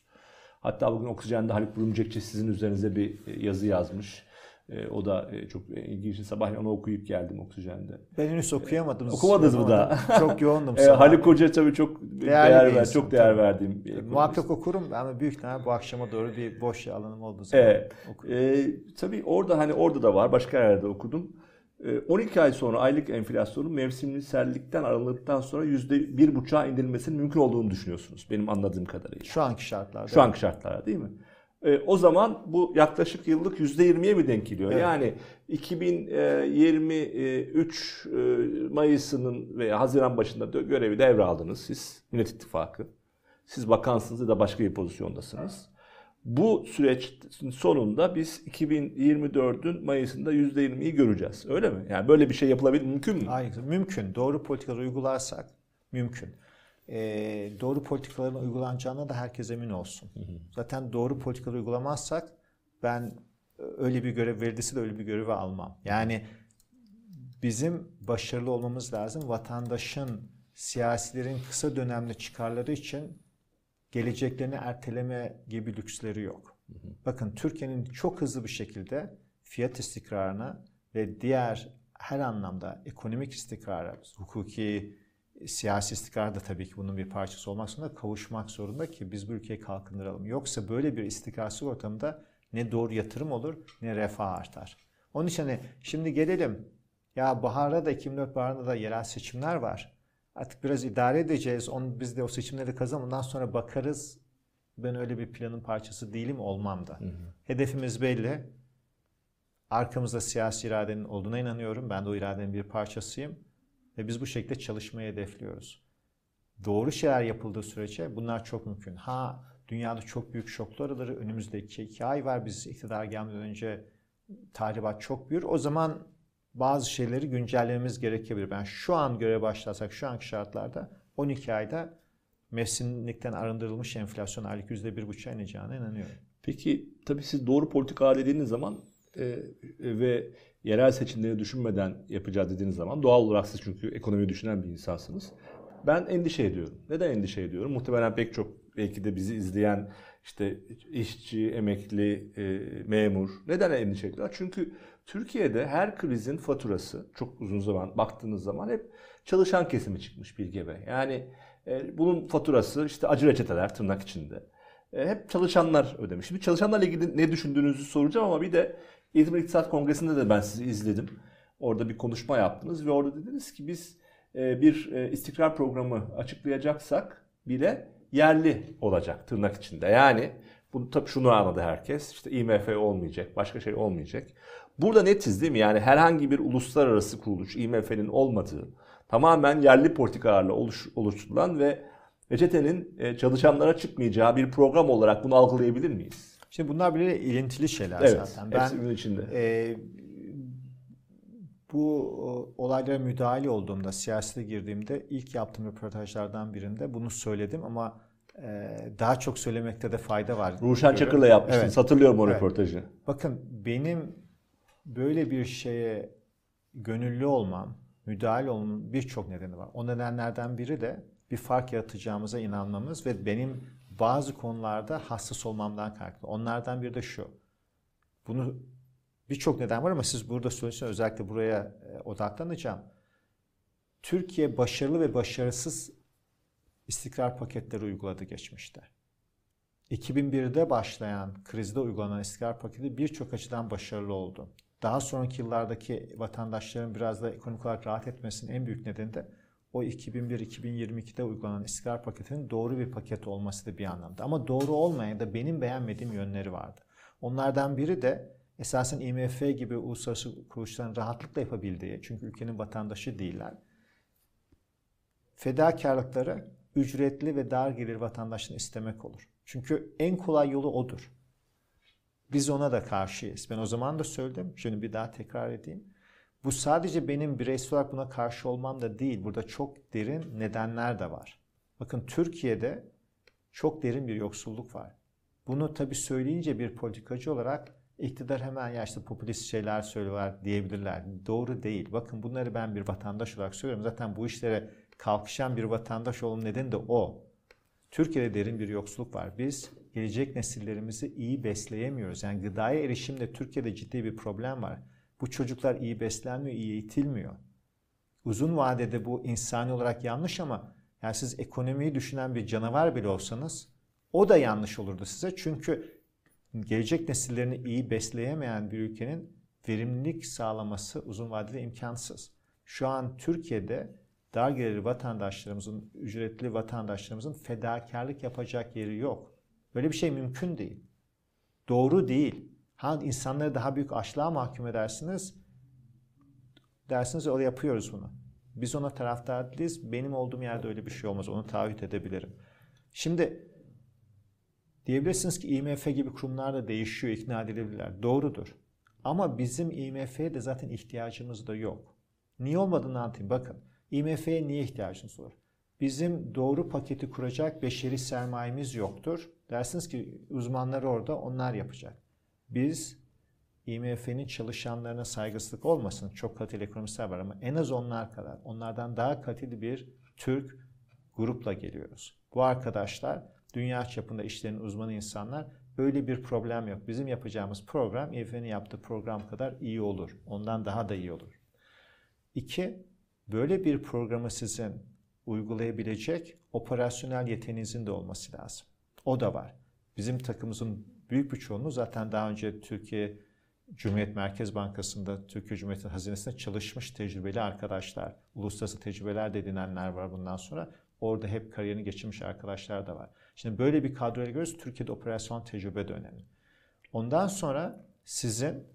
Hatta bugün Oksijen'de Haluk Burumcekçi sizin üzerinize bir e, yazı yazmış. E, o da e, çok ilginç. Sabah onu okuyup geldim Oksijen'de. Ben henüz okuyamadım. E, okumadınız mı da? Çok yoğundum. [LAUGHS] e, Haluk Hoca tabii çok değer, değer ver, çok değer tabii. verdiğim bir Muhakkak okurum ama büyük ihtimalle bu akşama doğru bir boş alanım olduğu zaman evet. E, tabii orada hani orada da var. Başka yerde okudum. 12 ee, ay sonra aylık enflasyonun mevsimsellikten arındıktan sonra %1,5'a indirilmesinin mümkün olduğunu düşünüyorsunuz benim anladığım kadarıyla. Şu anki şartlarda. Şu anki şartlarda değil mi? E, o zaman bu yaklaşık yıllık %20'ye mi denk geliyor? Evet. Yani 2023 e, Mayıs'ının veya Haziran başında görevi devraldınız siz Millet İttifakı. Siz bakansınız ya da başka bir pozisyondasınız. Bu süreçin sonunda biz 2024'ün Mayıs'ında %20'yi göreceğiz. Öyle mi? Yani böyle bir şey yapılabilir mümkün mü? Hayır, mümkün. Doğru politikaları uygularsak mümkün. Ee, doğru politikaların uygulanacağına da herkes emin olsun. Hı hı. Zaten doğru politikaları uygulamazsak ben öyle bir görev verilirse de öyle bir görevi almam. Yani bizim başarılı olmamız lazım. Vatandaşın, siyasilerin kısa dönemli çıkarları için geleceklerini erteleme gibi lüksleri yok. Hı hı. Bakın Türkiye'nin çok hızlı bir şekilde fiyat istikrarına ve diğer her anlamda ekonomik istikrara, hukuki, siyasi istikrar da tabii ki bunun bir parçası olmak zorunda kavuşmak zorunda ki biz bu ülkeyi kalkındıralım. Yoksa böyle bir istikrarsız ortamda ne doğru yatırım olur ne refah artar. Onun için hani şimdi gelelim ya baharda da 2004 baharında da yerel seçimler var. Artık biraz idare edeceğiz. Onu, biz de o seçimleri kazanalım. Ondan sonra bakarız. Ben öyle bir planın parçası değilim olmam da. Hı hı. Hedefimiz belli. Arkamızda siyasi iradenin olduğuna inanıyorum. Ben de o iradenin bir parçasıyım. Ve biz bu şekilde çalışmayı hedefliyoruz. Doğru şeyler yapıldığı sürece bunlar çok mümkün. Ha dünyada çok büyük şoklar alır. Önümüzde iki, iki ay var. Biz iktidar gelmeden önce tahribat çok büyür. O zaman bazı şeyleri güncellememiz gerekebilir. Ben şu an göre başlasak şu anki şartlarda 12 ayda mevsimlikten arındırılmış enflasyon aylık %1,5'a ineceğine inanıyorum. Peki tabii siz doğru politika dediğiniz zaman e, ve yerel seçimleri düşünmeden yapacağız dediğiniz zaman doğal olarak siz çünkü ekonomiyi düşünen bir insansınız. Ben endişe ediyorum. Neden endişe ediyorum? Muhtemelen pek çok belki de bizi izleyen işte işçi, emekli, e, memur neden endişe ediyorlar? Çünkü Türkiye'de her krizin faturası çok uzun zaman baktığınız zaman hep çalışan kesimi çıkmış bir gebe. Yani e, bunun faturası işte acı reçeteler tırnak içinde. E, hep çalışanlar ödemiş. Şimdi çalışanlarla ilgili ne düşündüğünüzü soracağım ama bir de İzmir İktisat Kongresi'nde de ben sizi izledim. Orada bir konuşma yaptınız ve orada dediniz ki biz e, bir e, istikrar programı açıklayacaksak bile yerli olacak tırnak içinde. Yani bu tabii şunu anladı herkes. İşte IMF olmayacak, başka şey olmayacak. Burada netiz değil mi? Yani herhangi bir uluslararası kuruluş, IMF'nin olmadığı, tamamen yerli politikalarla oluş, oluşturulan ve reçetenin e, çalışanlara çıkmayacağı bir program olarak bunu algılayabilir miyiz? Şimdi bunlar bile ilintili şeyler evet, zaten. Ben içinde. E, bu olaylara müdahale olduğumda, siyasete girdiğimde ilk yaptığım röportajlardan birinde bunu söyledim ama e, daha çok söylemekte de fayda var. Ruşen Çakır'la yapmıştın. Evet. Hatırlıyorum o evet. röportajı. Bakın benim böyle bir şeye gönüllü olmam, müdahale olmam birçok nedeni var. O nedenlerden biri de bir fark yaratacağımıza inanmamız ve benim bazı konularda hassas olmamdan kaynaklı. Onlardan biri de şu. Bunu birçok neden var ama siz burada söylüyorsunuz özellikle buraya e, odaklanacağım. Türkiye başarılı ve başarısız istikrar paketleri uyguladı geçmişte. 2001'de başlayan krizde uygulanan istikrar paketi birçok açıdan başarılı oldu. Daha sonraki yıllardaki vatandaşların biraz da ekonomik olarak rahat etmesinin en büyük nedeni de o 2001-2022'de uygulanan istikrar paketinin doğru bir paket olması da bir anlamda. Ama doğru olmayan da benim beğenmediğim yönleri vardı. Onlardan biri de esasen IMF gibi uluslararası kuruluşların rahatlıkla yapabildiği, çünkü ülkenin vatandaşı değiller, fedakarlıkları ücretli ve dar gelir vatandaşını istemek olur. Çünkü en kolay yolu odur. Biz ona da karşıyız. Ben o zaman da söyledim. Şimdi bir daha tekrar edeyim. Bu sadece benim bireysel olarak buna karşı olmam da değil. Burada çok derin nedenler de var. Bakın Türkiye'de çok derin bir yoksulluk var. Bunu tabii söyleyince bir politikacı olarak iktidar hemen ya işte popülist şeyler söylüyorlar diyebilirler. Doğru değil. Bakın bunları ben bir vatandaş olarak söylüyorum. Zaten bu işlere kalkışan bir vatandaş olmanın nedeni de o. Türkiye'de derin bir yoksulluk var. Biz gelecek nesillerimizi iyi besleyemiyoruz. Yani gıdaya erişimde Türkiye'de ciddi bir problem var. Bu çocuklar iyi beslenmiyor, iyi eğitilmiyor. Uzun vadede bu insani olarak yanlış ama yani siz ekonomiyi düşünen bir canavar bile olsanız o da yanlış olurdu size. Çünkü gelecek nesillerini iyi besleyemeyen bir ülkenin verimlilik sağlaması uzun vadede imkansız. Şu an Türkiye'de dar gelirli vatandaşlarımızın, ücretli vatandaşlarımızın fedakarlık yapacak yeri yok. Böyle bir şey mümkün değil. Doğru değil. Ha insanları daha büyük açlığa mahkum edersiniz. Dersiniz öyle yapıyoruz bunu. Biz ona taraftar değiliz. Benim olduğum yerde öyle bir şey olmaz. Onu taahhüt edebilirim. Şimdi diyebilirsiniz ki IMF gibi kurumlar da değişiyor, ikna edilebilirler. Doğrudur. Ama bizim IMF'ye de zaten ihtiyacımız da yok. Niye olmadığını anlatayım. Bakın IMF'ye niye ihtiyacınız olur? Bizim doğru paketi kuracak beşeri sermayemiz yoktur. Dersiniz ki uzmanlar orada onlar yapacak. Biz IMF'nin çalışanlarına saygısızlık olmasın. Çok kaliteli ekonomistler var ama en az onlar kadar, onlardan daha kaliteli bir Türk grupla geliyoruz. Bu arkadaşlar dünya çapında işlerin uzmanı insanlar. Böyle bir problem yok. Bizim yapacağımız program IMF'nin yaptığı program kadar iyi olur. Ondan daha da iyi olur. İki, böyle bir programı sizin uygulayabilecek operasyonel yeteneğinizin de olması lazım. O da var. Bizim takımımızın büyük bir çoğunluğu zaten daha önce Türkiye Cumhuriyet Merkez Bankası'nda, Türkiye Cumhuriyeti Hazinesi'nde çalışmış tecrübeli arkadaşlar, uluslararası tecrübeler de edinenler var bundan sonra. Orada hep kariyerini geçirmiş arkadaşlar da var. Şimdi böyle bir kadroya görüyoruz. Türkiye'de operasyon tecrübe de önemli. Ondan sonra sizin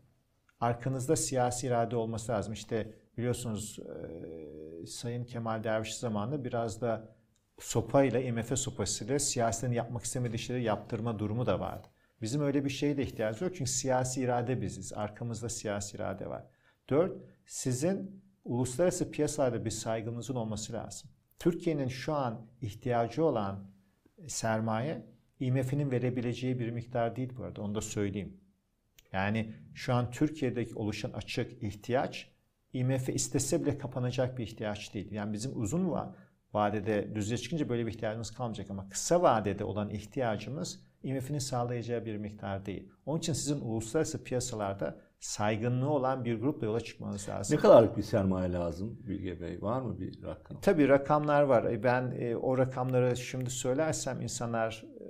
arkanızda siyasi irade olması lazım. İşte biliyorsunuz e, Sayın Kemal Derviş zamanında biraz da sopayla, IMF sopasıyla siyasetin yapmak istemediği şeyleri yaptırma durumu da vardı. Bizim öyle bir şeye de ihtiyacımız yok çünkü siyasi irade biziz. Arkamızda siyasi irade var. Dört, sizin uluslararası piyasalarda bir saygınızın olması lazım. Türkiye'nin şu an ihtiyacı olan sermaye IMF'nin verebileceği bir miktar değil bu arada onu da söyleyeyim. Yani şu an Türkiye'deki oluşan açık ihtiyaç IMF istese bile kapanacak bir ihtiyaç değil. Yani bizim uzun vadede düzeye çıkınca böyle bir ihtiyacımız kalmayacak ama kısa vadede olan ihtiyacımız IMF'nin sağlayacağı bir miktar değil. Onun için sizin uluslararası piyasalarda saygınlığı olan bir grupla yola çıkmanız lazım. Ne kadarlık bir sermaye lazım Bilge Bey? Var mı bir rakam? Tabii rakamlar var. E, ben e, o rakamları şimdi söylersem insanlar e,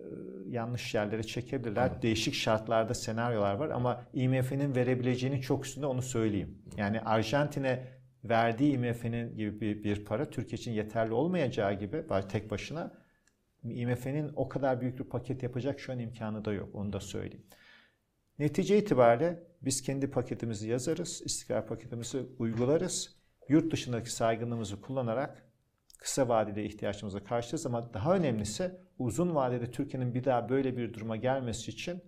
yanlış yerlere çekebilirler. Evet. Değişik şartlarda senaryolar var ama IMF'nin verebileceğini çok üstünde onu söyleyeyim. Yani Arjantin'e verdiği IMF'nin gibi bir, bir para Türkiye için yeterli olmayacağı gibi tek başına IMF'nin o kadar büyük bir paket yapacak şu an imkanı da yok. Onu da söyleyeyim. Netice itibariyle biz kendi paketimizi yazarız, istikrar paketimizi uygularız. Yurt dışındaki saygınlığımızı kullanarak kısa vadede ihtiyaçımıza karşılarız ama daha önemlisi uzun vadede Türkiye'nin bir daha böyle bir duruma gelmesi için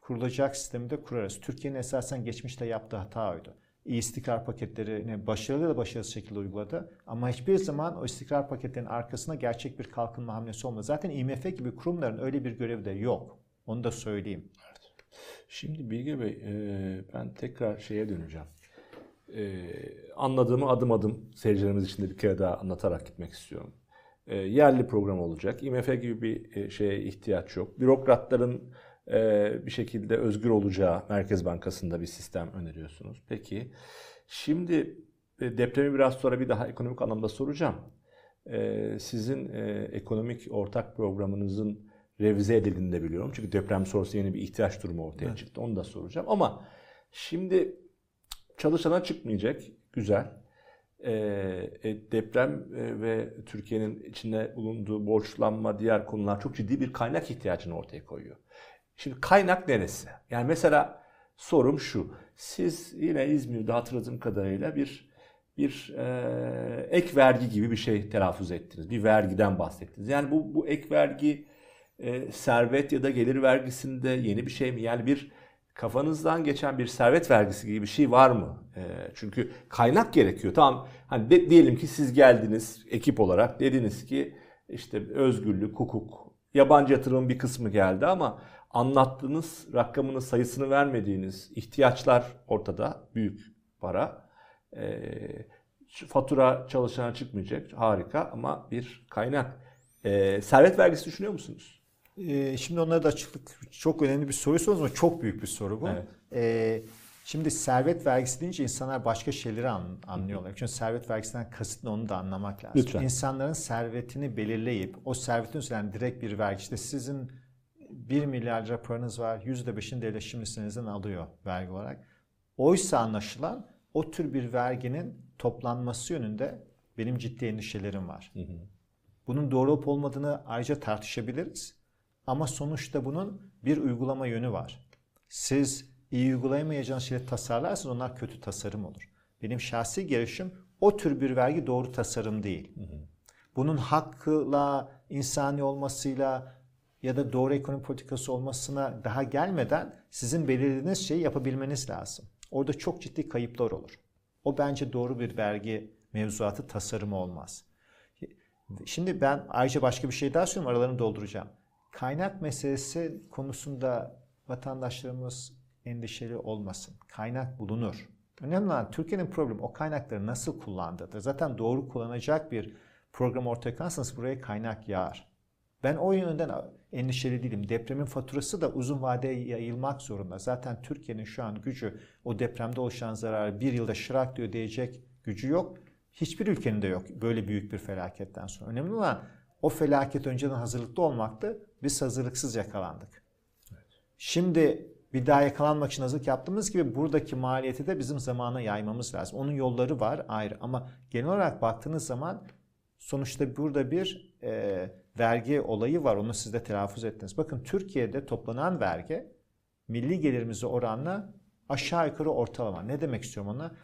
kurulacak sistemi de kurarız. Türkiye'nin esasen geçmişte yaptığı hata oydu. İyi istikrar paketlerini başarılı da başarısız şekilde uyguladı. Ama hiçbir zaman o istikrar paketlerinin arkasına gerçek bir kalkınma hamlesi olmadı. Zaten IMF gibi kurumların öyle bir görevi de yok. Onu da söyleyeyim. Şimdi Bilge Bey, e, ben tekrar şeye döneceğim. E, anladığımı adım adım seyircilerimiz için de bir kere daha anlatarak gitmek istiyorum. E, yerli program olacak. IMF gibi bir şeye ihtiyaç yok. Bürokratların bir şekilde özgür olacağı Merkez Bankası'nda bir sistem öneriyorsunuz. Peki, şimdi depremi biraz sonra bir daha ekonomik anlamda soracağım. Sizin ekonomik ortak programınızın revize edildiğini de biliyorum. Çünkü deprem sonrası yeni bir ihtiyaç durumu ortaya evet. çıktı. Onu da soracağım. Ama şimdi çalışana çıkmayacak. Güzel. Ee, e, deprem e, ve Türkiye'nin içinde bulunduğu borçlanma, diğer konular çok ciddi bir kaynak ihtiyacını ortaya koyuyor. Şimdi kaynak neresi? Yani mesela sorum şu. Siz yine İzmir'de hatırladığım kadarıyla bir bir e, ek vergi gibi bir şey telaffuz ettiniz. Bir vergiden bahsettiniz. Yani bu bu ek vergi e, servet ya da gelir vergisinde yeni bir şey mi? Yani bir kafanızdan geçen bir servet vergisi gibi bir şey var mı? E, çünkü kaynak gerekiyor. Tamam hani de, diyelim ki siz geldiniz ekip olarak dediniz ki işte özgürlük, hukuk, yabancı yatırımın bir kısmı geldi ama anlattığınız rakamını sayısını vermediğiniz ihtiyaçlar ortada büyük para. E, fatura çalışana çıkmayacak harika ama bir kaynak. E, servet vergisi düşünüyor musunuz? Ee, şimdi onlara da açıklık çok önemli bir soru sordunuz ama çok büyük bir soru bu. Evet. Ee, şimdi servet vergisi deyince insanlar başka şeyleri an, anlıyorlar. Çünkü servet vergisinden kasıt ne onu da anlamak lazım. Lütfen. İnsanların servetini belirleyip o servetin üzerinden direkt bir vergi işte sizin 1 milyar lira paranız var %5'ini devlet şimdi sizden alıyor vergi olarak. Oysa anlaşılan o tür bir verginin toplanması yönünde benim ciddi endişelerim var. Hı hı. Bunun doğru olup olmadığını ayrıca tartışabiliriz. Ama sonuçta bunun bir uygulama yönü var. Siz iyi uygulayamayacağınız şeyleri tasarlarsanız onlar kötü tasarım olur. Benim şahsi görüşüm o tür bir vergi doğru tasarım değil. Bunun hakkıyla, insani olmasıyla ya da doğru ekonomi politikası olmasına daha gelmeden sizin belirlediğiniz şeyi yapabilmeniz lazım. Orada çok ciddi kayıplar olur. O bence doğru bir vergi mevzuatı tasarımı olmaz. Şimdi ben ayrıca başka bir şey daha söyleyeyim aralarını dolduracağım. Kaynak meselesi konusunda vatandaşlarımız endişeli olmasın. Kaynak bulunur. Önemli olan Türkiye'nin problemi o kaynakları nasıl kullandığıdır. Zaten doğru kullanacak bir program ortaya kalırsanız buraya kaynak yağar. Ben o yönden endişeli değilim. Depremin faturası da uzun vadeye yayılmak zorunda. Zaten Türkiye'nin şu an gücü o depremde oluşan zararı bir yılda şırak diye ödeyecek gücü yok. Hiçbir ülkenin de yok böyle büyük bir felaketten sonra. Önemli olan o felaket önceden hazırlıklı olmaktı. Biz hazırlıksız yakalandık. Evet. Şimdi bir daha yakalanmak için hazırlık yaptığımız gibi buradaki maliyeti de bizim zamana yaymamız lazım. Onun yolları var ayrı ama genel olarak baktığınız zaman sonuçta burada bir e, vergi olayı var. Onu siz de telaffuz ettiniz. Bakın Türkiye'de toplanan vergi milli gelirimize oranla aşağı yukarı ortalama. Ne demek istiyorum ona?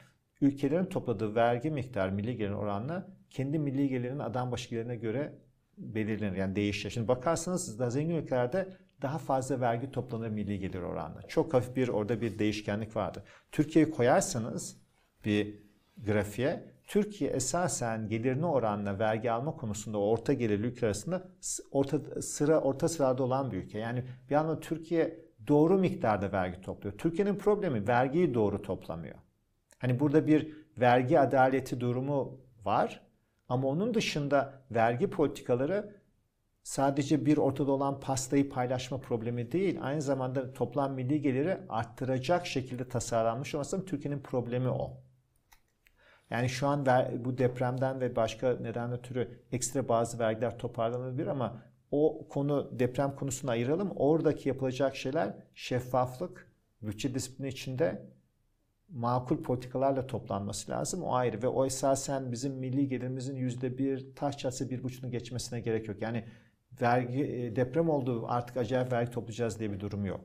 Ülkelerin topladığı vergi miktarı milli gelirin oranla kendi milli gelirinin adam başı gelirine göre belirlenir. Yani değişir. Şimdi bakarsanız da zengin ülkelerde daha fazla vergi toplanır milli gelir oranla. Çok hafif bir orada bir değişkenlik vardır. Türkiye'yi koyarsanız bir grafiğe Türkiye esasen gelirine oranla vergi alma konusunda orta gelirli ülke arasında orta sıra orta sırada olan bir ülke. Yani bir anda Türkiye doğru miktarda vergi topluyor. Türkiye'nin problemi vergiyi doğru toplamıyor. Hani burada bir vergi adaleti durumu var ama onun dışında vergi politikaları sadece bir ortada olan pastayı paylaşma problemi değil, aynı zamanda toplam milli geliri arttıracak şekilde tasarlanmış olması Türkiye'nin problemi o. Yani şu an bu depremden ve başka neden ötürü ekstra bazı vergiler toparlanabilir ama o konu deprem konusunu ayıralım. Oradaki yapılacak şeyler şeffaflık, bütçe disiplini içinde makul politikalarla toplanması lazım. O ayrı ve o esasen bizim milli gelirimizin yüzde bir taş çatsı bir buçuğunu geçmesine gerek yok. Yani vergi e, deprem oldu artık acayip vergi toplayacağız diye bir durum yok.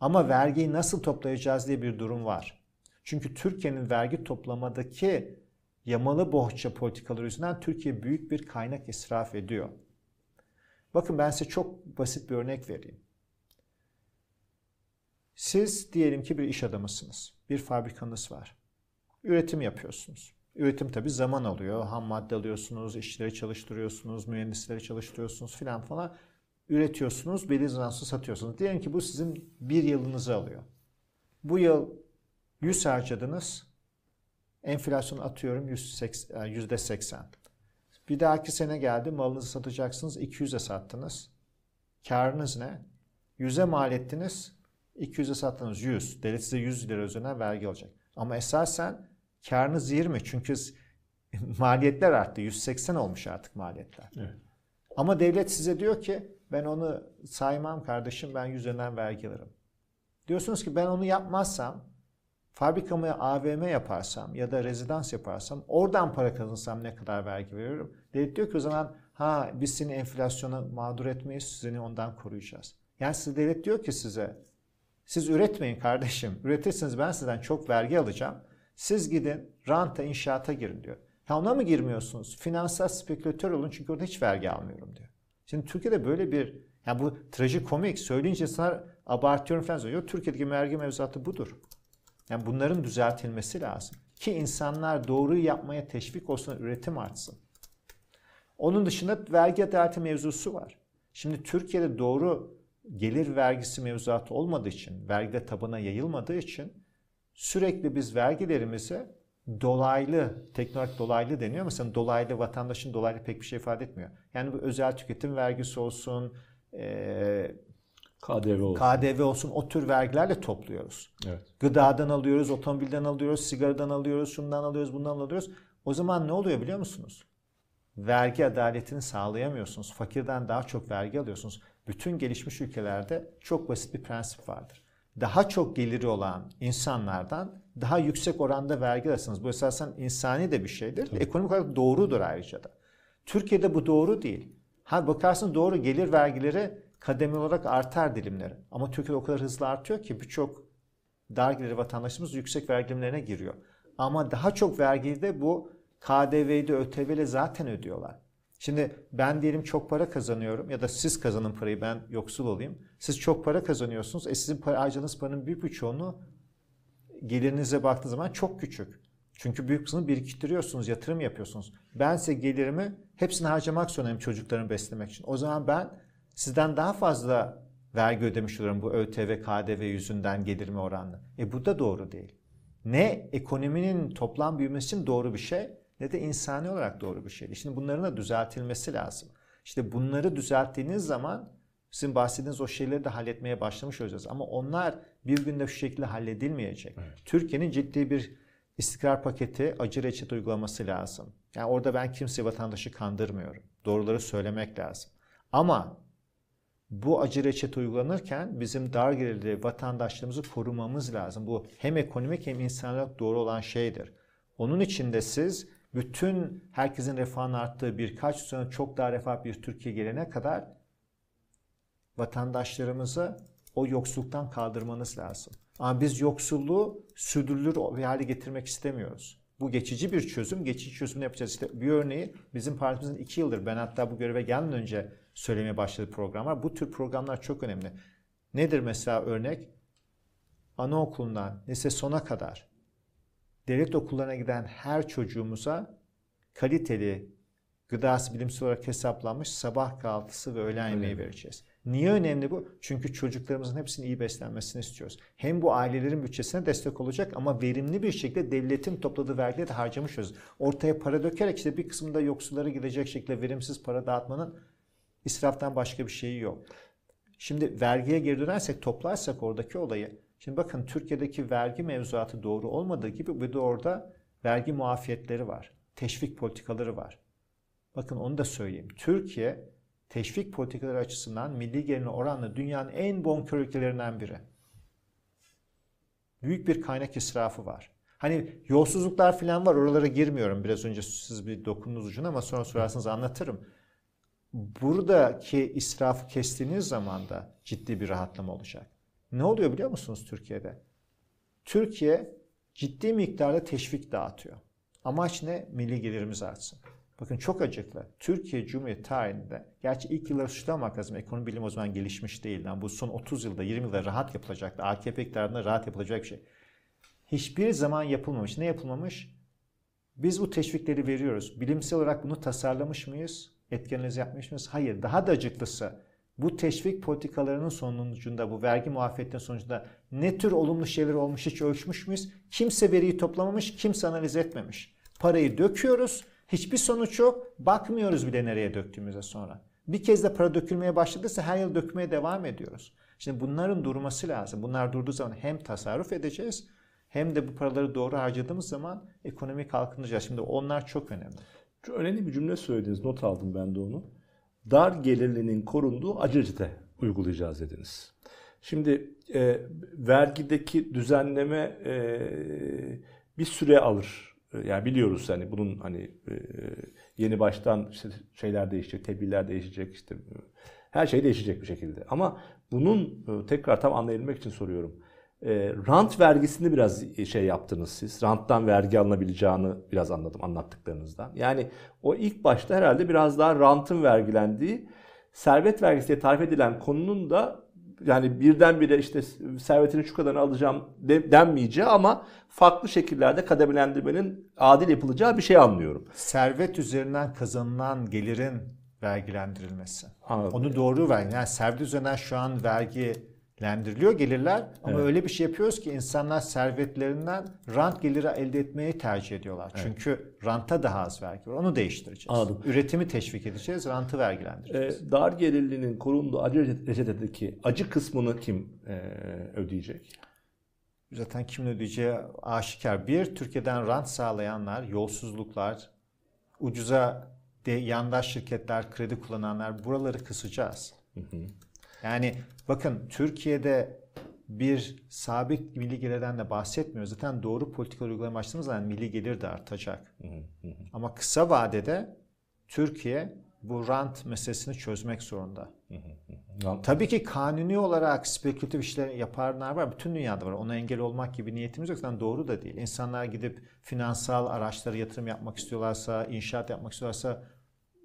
Ama vergiyi nasıl toplayacağız diye bir durum var. Çünkü Türkiye'nin vergi toplamadaki yamalı bohça politikaları yüzünden Türkiye büyük bir kaynak israf ediyor. Bakın ben size çok basit bir örnek vereyim. Siz diyelim ki bir iş adamısınız. Bir fabrikanız var. Üretim yapıyorsunuz. Üretim tabii zaman alıyor. Ham madde alıyorsunuz, işçileri çalıştırıyorsunuz, mühendisleri çalıştırıyorsunuz filan falan. Üretiyorsunuz, belli zaman satıyorsunuz. Diyelim ki bu sizin bir yılınızı alıyor. Bu yıl 100 harcadınız. Enflasyon atıyorum %80. E, bir dahaki sene geldi malınızı satacaksınız 200'e sattınız. Karınız ne? 100'e mal ettiniz 200'e sattınız 100. Devlet size 100 lira üzerinden vergi alacak. Ama esasen karınız 20 çünkü [LAUGHS] maliyetler arttı. 180 olmuş artık maliyetler. Evet. Ama devlet size diyor ki ben onu saymam kardeşim ben yüzünden vergi alırım. Diyorsunuz ki ben onu yapmazsam fabrikamı AVM yaparsam ya da rezidans yaparsam oradan para kazanırsam ne kadar vergi veriyorum? Devlet diyor ki o zaman ha biz seni enflasyona mağdur etmeyiz seni ondan koruyacağız. Yani size devlet diyor ki size siz üretmeyin kardeşim. Üretirseniz ben sizden çok vergi alacağım. Siz gidin ranta inşaata girin diyor. Ha ona mı girmiyorsunuz? Finansal spekülatör olun çünkü orada hiç vergi almıyorum diyor. Şimdi Türkiye'de böyle bir yani bu trajikomik söyleyince insanlar abartıyorum falan söylüyor. Türkiye'deki vergi mevzuatı budur. Yani bunların düzeltilmesi lazım. Ki insanlar doğruyu yapmaya teşvik olsun, üretim artsın. Onun dışında vergi adaleti mevzusu var. Şimdi Türkiye'de doğru gelir vergisi mevzuatı olmadığı için, vergide tabana yayılmadığı için sürekli biz vergilerimizi dolaylı, teknolojik dolaylı deniyor. Mesela dolaylı vatandaşın dolaylı pek bir şey ifade etmiyor. Yani bu özel tüketim vergisi olsun, e, KDV olsun. KDV olsun o tür vergilerle topluyoruz. Evet. Gıdadan alıyoruz, otomobilden alıyoruz, sigaradan alıyoruz, şundan alıyoruz, bundan alıyoruz. O zaman ne oluyor biliyor musunuz? Vergi adaletini sağlayamıyorsunuz. Fakirden daha çok vergi alıyorsunuz. Bütün gelişmiş ülkelerde çok basit bir prensip vardır. Daha çok geliri olan insanlardan daha yüksek oranda vergi alırsınız. Bu esasen insani de bir şeydir. Tabii. Ekonomik olarak doğrudur ayrıca da. Türkiye'de bu doğru değil. Ha bakarsın doğru gelir vergileri kademeli olarak artar dilimleri. Ama Türkiye'de o kadar hızlı artıyor ki birçok dar gelirli vatandaşımız yüksek vergi dilimlerine giriyor. Ama daha çok vergiyi de bu KDV'yi de ÖTV'yle zaten ödüyorlar. Şimdi ben diyelim çok para kazanıyorum ya da siz kazanın parayı ben yoksul olayım. Siz çok para kazanıyorsunuz. E sizin para, harcadığınız paranın büyük bir çoğunu gelirinize baktığınız zaman çok küçük. Çünkü büyük kısmını biriktiriyorsunuz, yatırım yapıyorsunuz. Ben size gelirimi hepsini harcamak zorundayım çocuklarımı beslemek için. O zaman ben sizden daha fazla vergi ödemiş olurum bu ÖTV, KDV yüzünden gelirime oranla. E bu da doğru değil. Ne ekonominin toplam büyümesi için doğru bir şey ne de insani olarak doğru bir şey. Şimdi bunların da düzeltilmesi lazım. İşte bunları düzelttiğiniz zaman sizin bahsettiğiniz o şeyleri de halletmeye başlamış olacağız. Ama onlar bir günde şu şekilde halledilmeyecek. Evet. Türkiye'nin ciddi bir istikrar paketi, acı reçete uygulaması lazım. Yani orada ben kimse vatandaşı kandırmıyorum. Doğruları söylemek lazım. Ama bu acı reçete uygulanırken bizim dar gelirli vatandaşlarımızı korumamız lazım. Bu hem ekonomik hem insanlık doğru olan şeydir. Onun için de siz bütün herkesin refahın arttığı birkaç sene çok daha refah bir Türkiye gelene kadar vatandaşlarımızı o yoksulluktan kaldırmanız lazım. Ama biz yoksulluğu sürdürülür bir hale getirmek istemiyoruz. Bu geçici bir çözüm. Geçici çözümünü yapacağız. İşte bir örneği bizim partimizin iki yıldır ben hatta bu göreve gelmeden önce söylemeye başladığı programlar. Bu tür programlar çok önemli. Nedir mesela örnek? Anaokulundan lise sona kadar devlet okullarına giden her çocuğumuza kaliteli gıdası bilimsel olarak hesaplanmış sabah kahvaltısı ve öğlen yemeği vereceğiz. Niye önemli bu? Çünkü çocuklarımızın hepsinin iyi beslenmesini istiyoruz. Hem bu ailelerin bütçesine destek olacak ama verimli bir şekilde devletin topladığı vergileri de harcamış olacağız. Ortaya para dökerek işte bir kısmında yoksullara gidecek şekilde verimsiz para dağıtmanın israftan başka bir şeyi yok. Şimdi vergiye geri dönersek toplarsak oradaki olayı. Şimdi bakın Türkiye'deki vergi mevzuatı doğru olmadığı gibi bir de orada vergi muafiyetleri var. Teşvik politikaları var. Bakın onu da söyleyeyim. Türkiye teşvik politikaları açısından milli gelirine oranla dünyanın en bonkör ülkelerinden biri. Büyük bir kaynak israfı var. Hani yolsuzluklar falan var oralara girmiyorum. Biraz önce siz bir dokundunuz ucuna ama sonra sorarsanız anlatırım. Buradaki israfı kestiğiniz zaman da ciddi bir rahatlama olacak. Ne oluyor biliyor musunuz Türkiye'de? Türkiye ciddi miktarda teşvik dağıtıyor. Amaç ne? Milli gelirimiz artsın. Bakın çok acıklı. Türkiye Cumhuriyeti tarihinde, gerçi ilk yılları suçlamak lazım. Ekonomi bilim o zaman gelişmiş değil. Yani bu son 30 yılda, 20 yılda rahat yapılacaktı. AKP iktidarında rahat yapılacak bir şey. Hiçbir zaman yapılmamış. Ne yapılmamış? Biz bu teşvikleri veriyoruz. Bilimsel olarak bunu tasarlamış mıyız? Etkeniniz yapmış mıyız? Hayır. Daha da acıklısı. Bu teşvik politikalarının sonucunda, bu vergi muafiyetinin sonucunda ne tür olumlu şeyler olmuş hiç ölçmüş müyüz? Kimse veriyi toplamamış, kimse analiz etmemiş. Parayı döküyoruz, hiçbir sonuç yok, bakmıyoruz bile nereye döktüğümüze sonra. Bir kez de para dökülmeye başladıysa her yıl dökmeye devam ediyoruz. Şimdi bunların durması lazım. Bunlar durduğu zaman hem tasarruf edeceğiz hem de bu paraları doğru harcadığımız zaman ekonomi kalkınacağız. Şimdi onlar çok önemli. Çok önemli bir cümle söylediniz. Not aldım ben de onu. Dar gelirlinin korunduğu acı reçete uygulayacağız dediniz. Şimdi e, vergideki düzenleme e, bir süre alır. Yani biliyoruz hani bunun hani e, yeni baştan işte şeyler değişecek, tedbirler değişecek işte her şey değişecek bir şekilde. Ama bunun e, tekrar tam anlayabilmek için soruyorum. E, rant vergisini biraz şey yaptınız siz. Ranttan vergi alınabileceğini biraz anladım anlattıklarınızdan. Yani o ilk başta herhalde biraz daha rantın vergilendiği servet vergisi diye tarif edilen konunun da yani birdenbire işte servetini şu kadarını alacağım denmeyeceği ama farklı şekillerde kademelendirmenin adil yapılacağı bir şey anlıyorum. Servet üzerinden kazanılan gelirin vergilendirilmesi. Anladım. Onu doğru ver. Yani servet üzerinden şu an vergi lendiriliyor gelirler ama evet. öyle bir şey yapıyoruz ki insanlar servetlerinden rant geliri elde etmeyi tercih ediyorlar. Evet. Çünkü ranta daha az vergi var. Onu değiştireceğiz. Anladım. Üretimi teşvik edeceğiz, rantı vergilendireceğiz. Ee, dar gelirlinin korunduğu acı reçetedeki acı kısmını kim e, ödeyecek? Zaten kim ödeyeceği aşikar. Bir, Türkiye'den rant sağlayanlar, yolsuzluklar, ucuza de yandaş şirketler, kredi kullananlar buraları kısacağız. Hı hı. Yani bakın Türkiye'de bir sabit milli gelirden de bahsetmiyoruz. Zaten doğru politikalar uygulamaya başladığımız zaman milli gelir de artacak. Ama kısa vadede Türkiye bu rant meselesini çözmek zorunda. Tabii ki kanuni olarak spekülatif işler yapanlar var. Bütün dünyada var. Ona engel olmak gibi niyetimiz yok. Zaten doğru da değil. İnsanlar gidip finansal araçlara yatırım yapmak istiyorlarsa, inşaat yapmak istiyorlarsa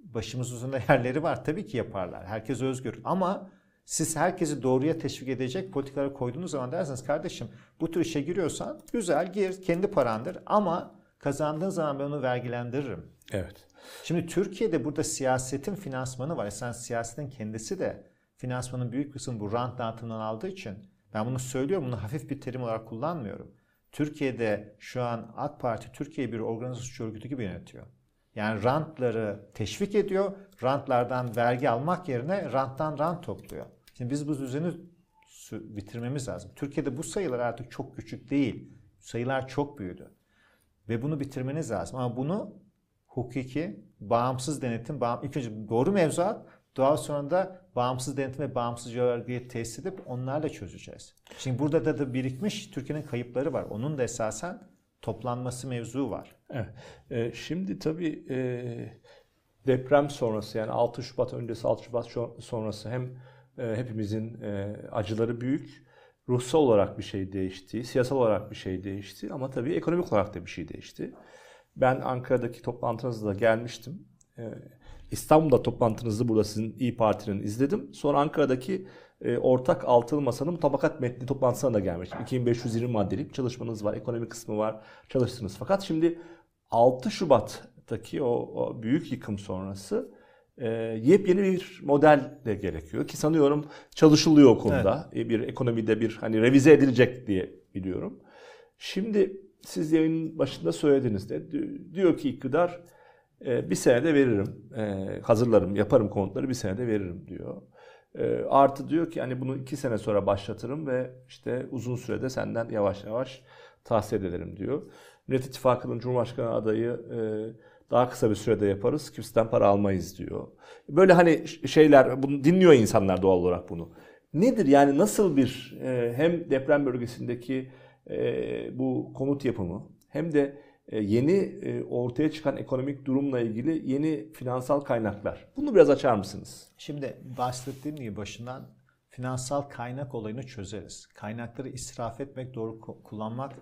başımız üzerinde [LAUGHS] yerleri var. Tabii ki yaparlar. Herkes özgür. Ama siz herkesi doğruya teşvik edecek politikaları koyduğunuz zaman dersiniz kardeşim bu tür işe giriyorsan güzel gir kendi parandır ama kazandığın zaman ben onu vergilendiririm. Evet. Şimdi Türkiye'de burada siyasetin finansmanı var. Sen siyasetin kendisi de finansmanın büyük kısmını bu rant dağıtımından aldığı için ben bunu söylüyorum. Bunu hafif bir terim olarak kullanmıyorum. Türkiye'de şu an AK Parti Türkiye bir organizasyon suç örgütü gibi yönetiyor. Yani rantları teşvik ediyor. Rantlardan vergi almak yerine ranttan rant topluyor. Şimdi biz bu düzeni bitirmemiz lazım. Türkiye'de bu sayılar artık çok küçük değil. Sayılar çok büyüdü. Ve bunu bitirmeniz lazım. Ama bunu hukuki, bağımsız denetim, bağım, ilk önce doğru mevzuat, Daha sonra da bağımsız denetim ve bağımsız yargıyı tesis edip onlarla çözeceğiz. Şimdi burada da, da birikmiş Türkiye'nin kayıpları var. Onun da esasen toplanması mevzu var. Evet. E, şimdi tabii e, deprem sonrası yani 6 Şubat öncesi 6 Şubat sonrası hem e, hepimizin e, acıları büyük. Ruhsal olarak bir şey değişti, siyasal olarak bir şey değişti ama tabii ekonomik olarak da bir şey değişti. Ben Ankara'daki toplantınızda da gelmiştim. E, İstanbul'da toplantınızı burada sizin İyi Parti'nin izledim. Sonra Ankara'daki e, ortak altılı masanın tabakat metni toplantısına da gelmiştim. 2520 maddelik çalışmanız var, ekonomi kısmı var, çalıştınız. Fakat şimdi 6 Şubat'taki o, o büyük yıkım sonrası e, yepyeni bir model de gerekiyor ki sanıyorum çalışılıyor o konuda. Evet. E, bir ekonomide bir hani revize edilecek diye biliyorum. Şimdi siz yayının başında söylediniz de diyor ki iktidar e, bir senede veririm, e, hazırlarım, yaparım konutları bir senede veririm diyor. E, artı diyor ki hani bunu iki sene sonra başlatırım ve işte uzun sürede senden yavaş yavaş tahsil ederim diyor. Millet İttifakı'nın Cumhurbaşkanı adayı e, daha kısa bir sürede yaparız, kimseden para almayız diyor. Böyle hani şeyler, bunu dinliyor insanlar doğal olarak bunu. Nedir yani nasıl bir e, hem deprem bölgesindeki e, bu konut yapımı hem de yeni e, ortaya çıkan ekonomik durumla ilgili yeni finansal kaynaklar. Bunu biraz açar mısınız? Şimdi bahsettiğim gibi başından finansal kaynak olayını çözeriz. Kaynakları israf etmek, doğru kullanmak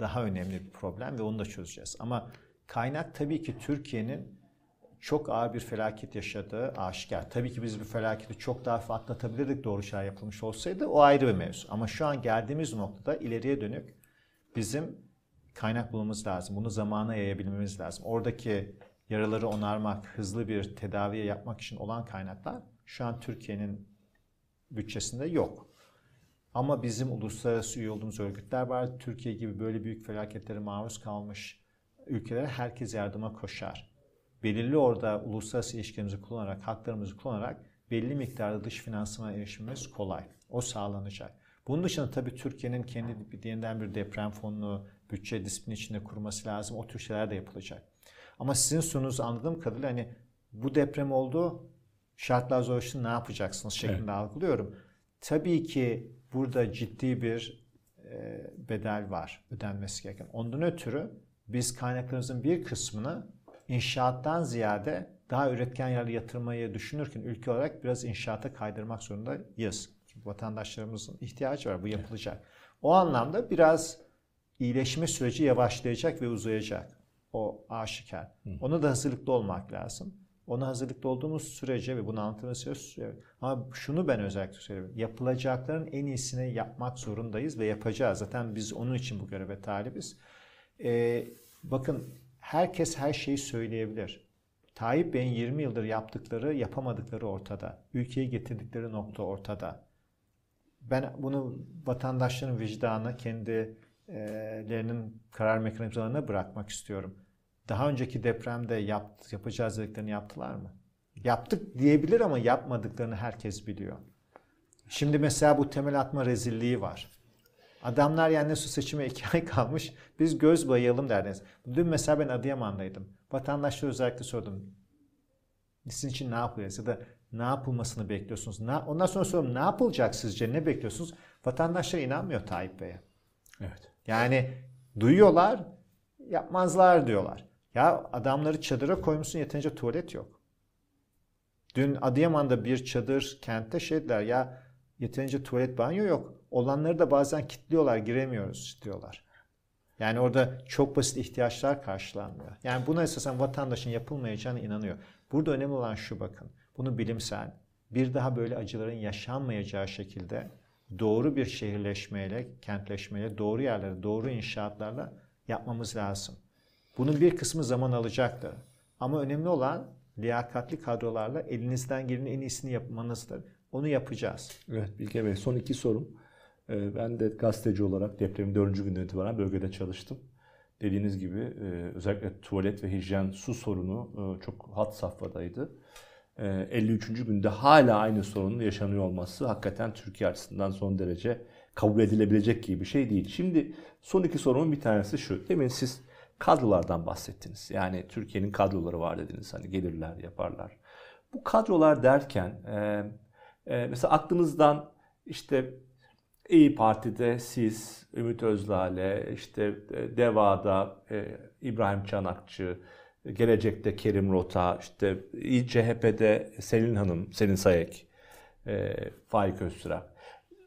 daha önemli bir problem ve onu da çözeceğiz. Ama kaynak tabii ki Türkiye'nin çok ağır bir felaket yaşadığı aşikar. Tabii ki biz bir felaketi çok daha atlatabilirdik doğru şey yapılmış olsaydı o ayrı bir mevzu. Ama şu an geldiğimiz noktada ileriye dönük bizim kaynak bulmamız lazım. Bunu zamana yayabilmemiz lazım. Oradaki yaraları onarmak, hızlı bir tedaviye yapmak için olan kaynaklar şu an Türkiye'nin bütçesinde yok. Ama bizim uluslararası üye olduğumuz örgütler var. Türkiye gibi böyle büyük felaketlere maruz kalmış ülkelere herkes yardıma koşar. Belirli orada uluslararası ilişkilerimizi kullanarak, haklarımızı kullanarak belli miktarda dış finansmana erişimimiz kolay. O sağlanacak. Bunun dışında tabii Türkiye'nin kendi yeniden bir deprem fonunu, bütçe disiplini içinde kurması lazım. O tür şeyler de yapılacak. Ama sizin sorunuz anladığım kadarıyla hani bu deprem oldu, şartlar zorlaştı ne yapacaksınız şeklinde evet. algılıyorum. Tabii ki burada ciddi bir e, bedel var ödenmesi gereken. Ondan ötürü biz kaynaklarımızın bir kısmını inşaattan ziyade daha üretken yerlere yatırmayı düşünürken ülke olarak biraz inşaata kaydırmak zorundayız. Vatandaşlarımızın ihtiyacı var. Bu yapılacak. O anlamda biraz iyileşme süreci yavaşlayacak ve uzayacak. O aşikar. Ona da hazırlıklı olmak lazım. Ona hazırlıklı olduğumuz sürece ve bunu anlatmamız sürece ama şunu ben özellikle söylüyorum. Yapılacakların en iyisini yapmak zorundayız ve yapacağız. Zaten biz onun için bu göreve talibiz. Ee, bakın herkes her şeyi söyleyebilir. Tayyip Bey'in 20 yıldır yaptıkları, yapamadıkları ortada. Ülkeyi getirdikleri nokta ortada. Ben bunu vatandaşların vicdanı, kendilerinin karar mekanizmalarına bırakmak istiyorum. Daha önceki depremde yap, yapacağız dediklerini yaptılar mı? Yaptık diyebilir ama yapmadıklarını herkes biliyor. Şimdi mesela bu temel atma rezilliği var. Adamlar yani su seçimi iki ay kalmış. Biz göz bayayalım derdiniz. Dün mesela ben Adıyaman'daydım. Vatandaşlara özellikle sordum. Sizin için ne yapılacak ya da ne yapılmasını bekliyorsunuz? Ne, ondan sonra sorum ne yapılacak sizce? Ne bekliyorsunuz? Vatandaşlar inanmıyor Tayyip Bey'e. Evet. Yani duyuyorlar, yapmazlar diyorlar. Ya adamları çadıra koymuşsun yeterince tuvalet yok. Dün Adıyaman'da bir çadır kentte şey dediler ya yeterince tuvalet banyo yok. Olanları da bazen kilitliyorlar giremiyoruz diyorlar. Yani orada çok basit ihtiyaçlar karşılanmıyor. Yani buna esasen vatandaşın yapılmayacağına inanıyor. Burada önemli olan şu bakın. Bunu bilimsel, bir daha böyle acıların yaşanmayacağı şekilde doğru bir şehirleşmeyle, kentleşmeyle, doğru yerlere, doğru inşaatlarla yapmamız lazım. Bunun bir kısmı zaman alacaktır. Ama önemli olan liyakatli kadrolarla elinizden gelenin en iyisini yapmanızdır. Onu yapacağız. Evet Bilge Bey son iki sorum. Ee, ben de gazeteci olarak depremin dördüncü günden itibaren bölgede çalıştım. Dediğiniz gibi e, özellikle tuvalet ve hijyen su sorunu e, çok hat safhadaydı. 53. E, günde hala aynı sorunun yaşanıyor olması hakikaten Türkiye açısından son derece kabul edilebilecek gibi bir şey değil. Şimdi son iki sorumun bir tanesi şu. Demin siz kadrolardan bahsettiniz. Yani Türkiye'nin kadroları var dediniz. Hani gelirler, yaparlar. Bu kadrolar derken e, e, mesela aklınızdan işte İyi Parti'de siz, Ümit Özdağ'le, işte DEVA'da e, İbrahim Çanakçı, gelecekte Kerim Rota, işte CHP'de Selin Hanım, Selin Sayek, e, Faik Öztürk.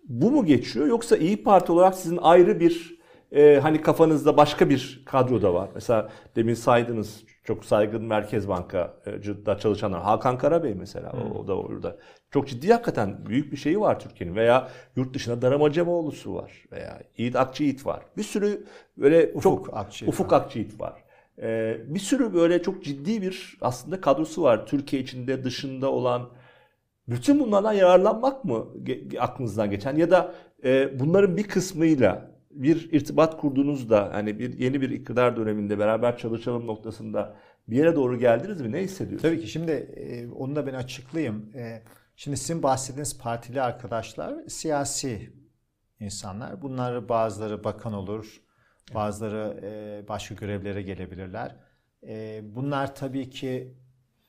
Bu mu geçiyor yoksa İyi Parti olarak sizin ayrı bir e, hani kafanızda başka bir kadro da var. Mesela demin saydınız çok saygın Merkez Banka'da çalışanlar. Hakan Karabey mesela hmm. o, o da orada. Çok ciddi hakikaten büyük bir şeyi var Türkiye'nin. Veya yurt dışında Daram Acemoğlu'su var. Veya Yiğit Akçıyiğit var. Bir sürü böyle Ufuk çok Akçıyiğit Ufuk. Akçıyiğit var. Ee, bir sürü böyle çok ciddi bir aslında kadrosu var. Türkiye içinde dışında olan bütün bunlardan yararlanmak mı aklınızdan geçen ya da e, bunların bir kısmıyla bir irtibat kurduğunuzda hani bir yeni bir iktidar döneminde beraber çalışalım noktasında bir yere doğru geldiniz mi? Ne hissediyorsunuz? Tabii ki şimdi e, onu da ben açıklayayım. E, şimdi sizin bahsettiğiniz partili arkadaşlar siyasi insanlar. Bunlar bazıları bakan olur, bazıları e, başka görevlere gelebilirler. E, bunlar tabii ki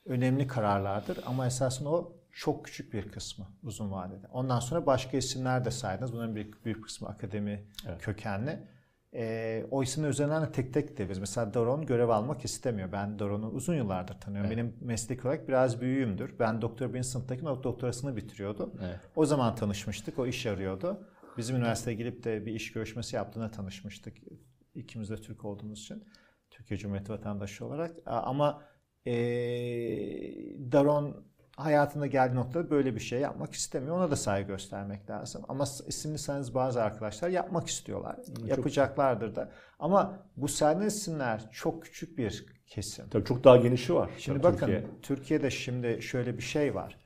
önemli kararlardır ama esasında o çok küçük bir kısmı uzun vadede. Ondan sonra başka isimler de saydınız. Bunların büyük, büyük kısmı akademi evet. kökenli. E, o isimler üzerinden de tek tek gidebiliriz. Mesela Doron görev almak istemiyor. Ben Doron'u uzun yıllardır tanıyorum. Evet. Benim meslek olarak biraz büyüğümdür. Ben doktor birinci sınıftayken o doktorasını bitiriyordu. Evet. O zaman tanışmıştık. O iş arıyordu. Bizim üniversiteye gelip de bir iş görüşmesi yaptığında tanışmıştık. İkimiz de Türk olduğumuz için. Türkiye Cumhuriyeti vatandaşı olarak. Ama e, Daron hayatında geldiği noktada böyle bir şey yapmak istemiyor. Ona da saygı göstermek lazım. Ama isimli sayınız bazı arkadaşlar yapmak istiyorlar. Çok Yapacaklardır da. Ama bu saydığınız isimler çok küçük bir kesim. Tabii çok daha genişi var. Şimdi bakın Türkiye. Türkiye'de şimdi şöyle bir şey var.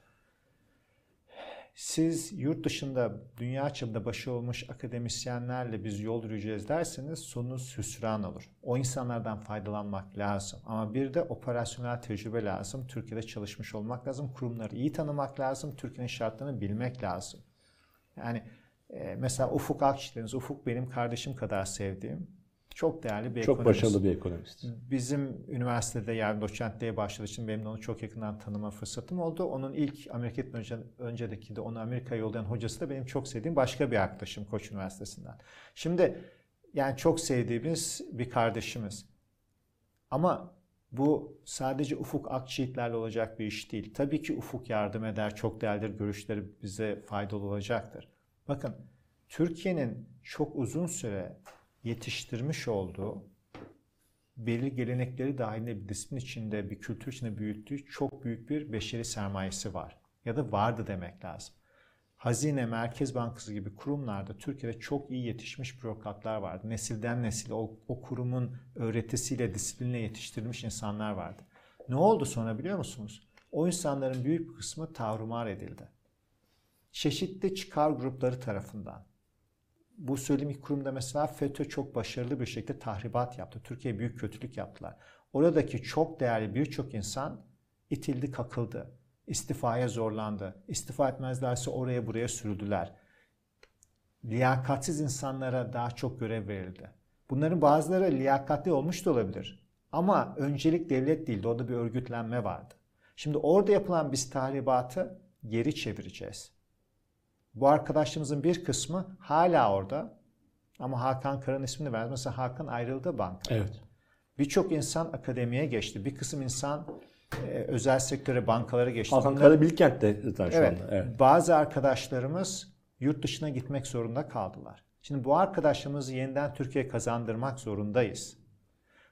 Siz yurt dışında dünya çapında başı olmuş akademisyenlerle biz yol yürüyeceğiz derseniz sonunuz hüsran olur. O insanlardan faydalanmak lazım. Ama bir de operasyonel tecrübe lazım. Türkiye'de çalışmış olmak lazım. Kurumları iyi tanımak lazım. Türkiye'nin şartlarını bilmek lazım. Yani e, mesela Ufuk Akçileriniz, Ufuk benim kardeşim kadar sevdiğim çok değerli bir çok ekonomist. Çok başarılı bir ekonomist. Bizim üniversitede yardım doçentliğe başladığı için benim de onu çok yakından tanıma fırsatım oldu. Onun ilk Amerika'dan önce, öncedeki de onu Amerika'ya yollayan hocası da benim çok sevdiğim başka bir arkadaşım Koç Üniversitesi'nden. Şimdi yani çok sevdiğimiz bir kardeşimiz. Ama bu sadece Ufuk Akçiğitlerle olacak bir iş değil. Tabii ki Ufuk yardım eder, çok değerli görüşleri bize faydalı olacaktır. Bakın Türkiye'nin çok uzun süre yetiştirmiş olduğu belli gelenekleri dahilinde bir disiplin içinde, bir kültür içinde büyüttüğü çok büyük bir beşeri sermayesi var. Ya da vardı demek lazım. Hazine, Merkez Bankası gibi kurumlarda Türkiye'de çok iyi yetişmiş bürokratlar vardı. Nesilden nesile o, o kurumun öğretisiyle, disiplinle yetiştirilmiş insanlar vardı. Ne oldu sonra biliyor musunuz? O insanların büyük bir kısmı tavrumar edildi. Çeşitli çıkar grupları tarafından bu söylediğim ilk kurumda mesela FETÖ çok başarılı bir şekilde tahribat yaptı. Türkiye büyük kötülük yaptılar. Oradaki çok değerli birçok insan itildi, kakıldı. İstifaya zorlandı. İstifa etmezlerse oraya buraya sürüldüler. Liyakatsiz insanlara daha çok görev verildi. Bunların bazıları liyakatli olmuş da olabilir. Ama öncelik devlet değildi. Orada bir örgütlenme vardı. Şimdi orada yapılan biz tahribatı geri çevireceğiz. Bu arkadaşlarımızın bir kısmı hala orada. Ama Hakan Kara'nın ismini verdi. Mesela Hakan ayrıldı banka. Evet. Birçok insan akademiye geçti. Bir kısım insan e, özel sektöre, bankalara geçti. Hakan Kara Bilkent'te zaten şu evet, anda. Evet. Bazı arkadaşlarımız yurt dışına gitmek zorunda kaldılar. Şimdi bu arkadaşlarımızı yeniden Türkiye'ye kazandırmak zorundayız.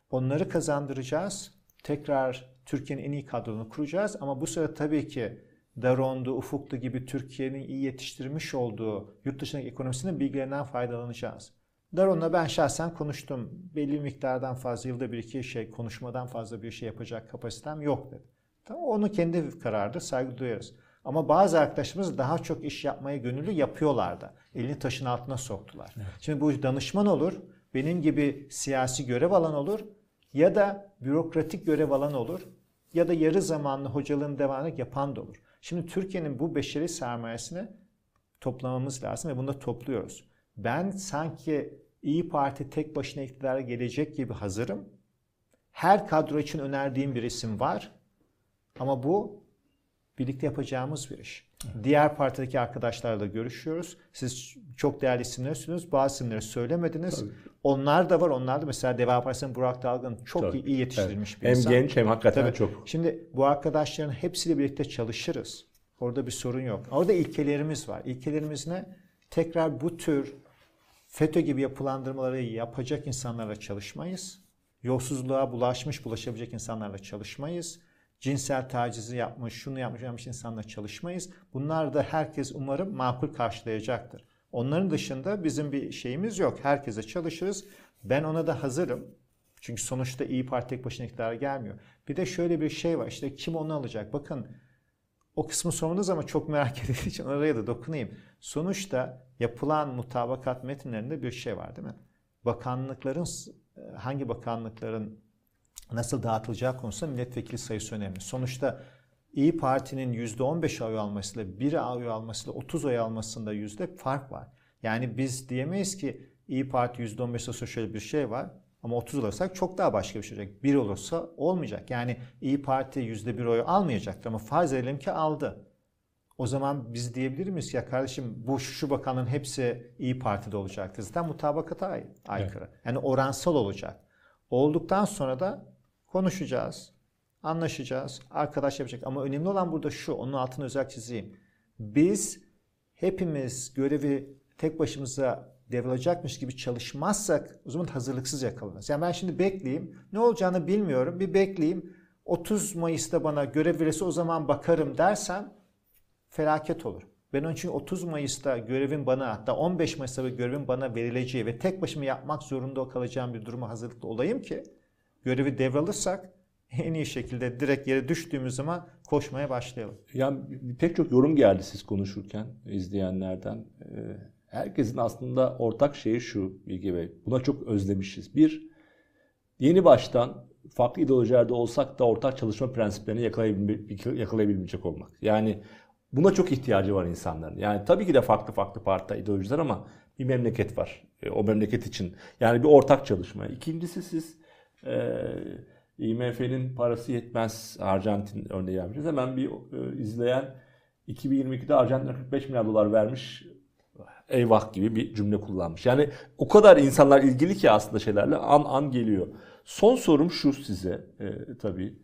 Onları kazandıracağız. Tekrar Türkiye'nin en iyi kadronu kuracağız. Ama bu sırada tabii ki Daron'du, Ufuk'tu gibi Türkiye'nin iyi yetiştirmiş olduğu yurt dışındaki ekonomisinin bilgilerinden faydalanacağız. Daron'la ben şahsen konuştum. Belli miktardan fazla, yılda bir iki şey, konuşmadan fazla bir şey yapacak kapasitem yok dedi. Tamam, onu kendi karardır, saygı duyarız. Ama bazı arkadaşlarımız daha çok iş yapmaya gönüllü yapıyorlardı. Elini taşın altına soktular. Evet. Şimdi bu danışman olur, benim gibi siyasi görev alan olur ya da bürokratik görev alan olur ya da yarı zamanlı hocalığın devamını yapan da olur. Şimdi Türkiye'nin bu beşeri sermayesini toplamamız lazım ve bunu da topluyoruz. Ben sanki İyi Parti tek başına iktidara gelecek gibi hazırım. Her kadro için önerdiğim bir isim var. Ama bu birlikte yapacağımız bir iş. Diğer partideki arkadaşlarla görüşüyoruz. Siz çok değerli isimlersiniz. Bazı isimleri söylemediniz. Tabii. Onlar da var. Onlar da mesela Deva Partisi'nin Burak Dalgın çok Tabii. iyi, yetiştirilmiş Evet. bir Hem insan. genç hem hakikaten Tabii. çok. Şimdi bu arkadaşların hepsiyle birlikte çalışırız. Orada bir sorun yok. Orada ilkelerimiz var. İlkelerimiz ne? Tekrar bu tür FETÖ gibi yapılandırmaları yapacak insanlarla çalışmayız. Yolsuzluğa bulaşmış, bulaşabilecek insanlarla çalışmayız. Cinsel tacizi yapmış, şunu yapmış, yapmış insanlarla çalışmayız. Bunlar da herkes umarım makul karşılayacaktır. Onların dışında bizim bir şeyimiz yok. Herkese çalışırız. Ben ona da hazırım. Çünkü sonuçta İyi Parti tek başına iktidara gelmiyor. Bir de şöyle bir şey var. İşte kim onu alacak? Bakın o kısmı sorunuz ama çok merak [LAUGHS] edildiği için oraya da dokunayım. Sonuçta yapılan mutabakat metinlerinde bir şey var değil mi? Bakanlıkların hangi bakanlıkların nasıl dağıtılacağı konusunda milletvekili sayısı önemli. Sonuçta İyi Parti'nin %15 oy almasıyla bir oy almasıyla 30 oy almasında yüzde fark var. Yani biz diyemeyiz ki İyi Parti %15 olsa şöyle bir şey var. Ama 30 olursak çok daha başka bir şey olacak. 1 olursa olmayacak. Yani İyi Parti %1 oy almayacaktır ama farz edelim ki aldı. O zaman biz diyebilir miyiz ya kardeşim bu şu, bakanın hepsi İyi Parti'de olacaktır. Zaten mutabakata ay- aykırı. Yani oransal olacak. Olduktan sonra da konuşacağız, anlaşacağız, arkadaş yapacak. Ama önemli olan burada şu, onun altını özel çizeyim. Biz hepimiz görevi tek başımıza devralacakmış gibi çalışmazsak o zaman hazırlıksız yakalanırız. Yani ben şimdi bekleyeyim, ne olacağını bilmiyorum, bir bekleyeyim. 30 Mayıs'ta bana görev verirse o zaman bakarım dersen felaket olur. Ben onun için 30 Mayıs'ta görevin bana hatta 15 Mayıs'ta görevin bana verileceği ve tek başıma yapmak zorunda kalacağım bir duruma hazırlıklı olayım ki görevi devralırsak en iyi şekilde direkt yere düştüğümüz zaman koşmaya başlayalım. Ya pek çok yorum geldi siz konuşurken izleyenlerden. Ee, Herkesin aslında ortak şeyi şu Bilge Bey. Buna çok özlemişiz. Bir, yeni baştan farklı ideolojilerde olsak da ortak çalışma prensiplerini yakalayabilmeyecek olmak. Yani buna çok ihtiyacı var insanların. Yani tabii ki de farklı farklı parti ideolojiler ama bir memleket var. E, o memleket için. Yani bir ortak çalışma. İkincisi siz e, IMF'nin parası yetmez Arjantin örneği vermişsiniz. Hemen bir e, izleyen 2022'de Arjantin'e 45 milyar dolar vermiş eyvah gibi bir cümle kullanmış. Yani o kadar insanlar ilgili ki aslında şeylerle an an geliyor. Son sorum şu size e, tabii.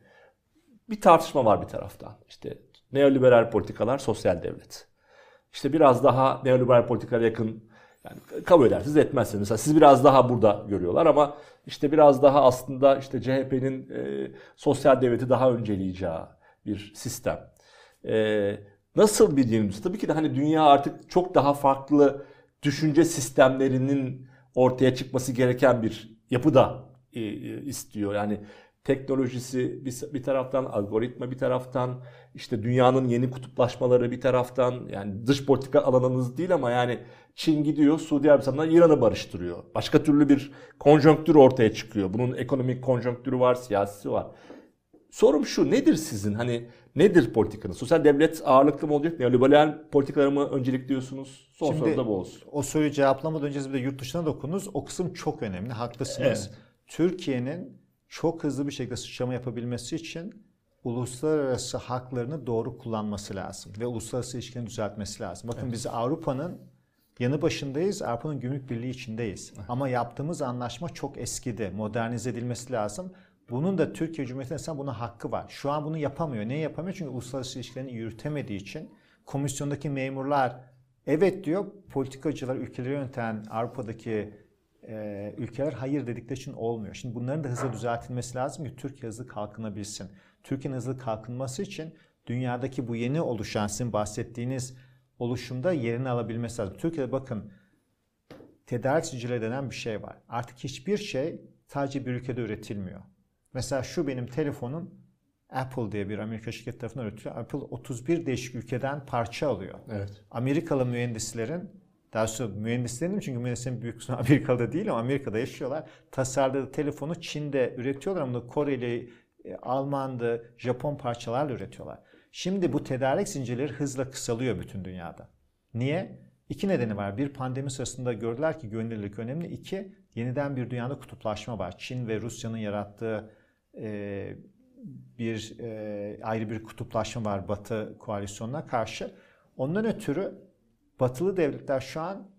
Bir tartışma var bir taraftan. İşte neoliberal politikalar, sosyal devlet. İşte biraz daha neoliberal politikalara yakın yani kabul edersiniz etmezsiniz. Mesela siz biraz daha burada görüyorlar ama işte biraz daha aslında işte CHP'nin e, sosyal devleti daha önceleyeceği bir sistem. E, nasıl bir dinimiz? Tabii ki de hani dünya artık çok daha farklı düşünce sistemlerinin ortaya çıkması gereken bir yapıda e, e, istiyor. Yani teknolojisi bir, bir taraftan, algoritma bir taraftan, işte dünyanın yeni kutuplaşmaları bir taraftan, yani dış politika alanınız değil ama yani Çin gidiyor, Suudi Arabistan'la İran'ı barıştırıyor. Başka türlü bir konjonktür ortaya çıkıyor. Bunun ekonomik konjonktürü var, siyasi var. Sorum şu, nedir sizin hani nedir politikanız? Sosyal devlet ağırlıklı mı olacak? Neoliberal politikaları mı öncelikliyorsunuz? Son soru da bu olsun. O soruyu cevaplamadan önce bir de yurt dışına dokunuz. O kısım çok önemli. Haklısınız. Evet. Türkiye'nin çok hızlı bir şekilde sıçrama yapabilmesi için uluslararası haklarını doğru kullanması lazım ve uluslararası ilişkilerini düzeltmesi lazım. Bakın biz Avrupa'nın yanı başındayız. Avrupa'nın gümrük birliği içindeyiz. Ama yaptığımız anlaşma çok eskidi. Modernize edilmesi lazım. Bunun da Türkiye Cumhuriyeti'nin buna hakkı var. Şu an bunu yapamıyor. Niye yapamıyor? Çünkü uluslararası ilişkilerini yürütemediği için komisyondaki memurlar evet diyor. Politikacılar, ülkeleri yöneten Avrupa'daki e, ülkeler hayır dedikleri için olmuyor. Şimdi bunların da hızla düzeltilmesi lazım ki Türkiye hızlı kalkınabilsin. Türkiye'nin hızlı kalkınması için dünyadaki bu yeni oluşan sizin bahsettiğiniz oluşumda yerini alabilmesi lazım. Türkiye'de bakın tedarik zincirleri denen bir şey var. Artık hiçbir şey sadece bir ülkede üretilmiyor. Mesela şu benim telefonum Apple diye bir Amerika şirketi tarafından üretiliyor. Apple 31 değişik ülkeden parça alıyor. Evet. Amerikalı mühendislerin daha sonra mühendislerin çünkü mühendislerin büyük kısmı [LAUGHS] Amerika'da değil ama Amerika'da yaşıyorlar. Tasarladığı telefonu Çin'de üretiyorlar ama Koreli, e, Alman'da, Japon parçalarla üretiyorlar. Şimdi bu tedarik zincirleri hızla kısalıyor bütün dünyada. Niye? İki nedeni var. Bir pandemi sırasında gördüler ki güvenilirlik önemli. İki, yeniden bir dünyada kutuplaşma var. Çin ve Rusya'nın yarattığı e, bir e, ayrı bir kutuplaşma var Batı koalisyonuna karşı. Ondan ötürü Batılı devletler şu an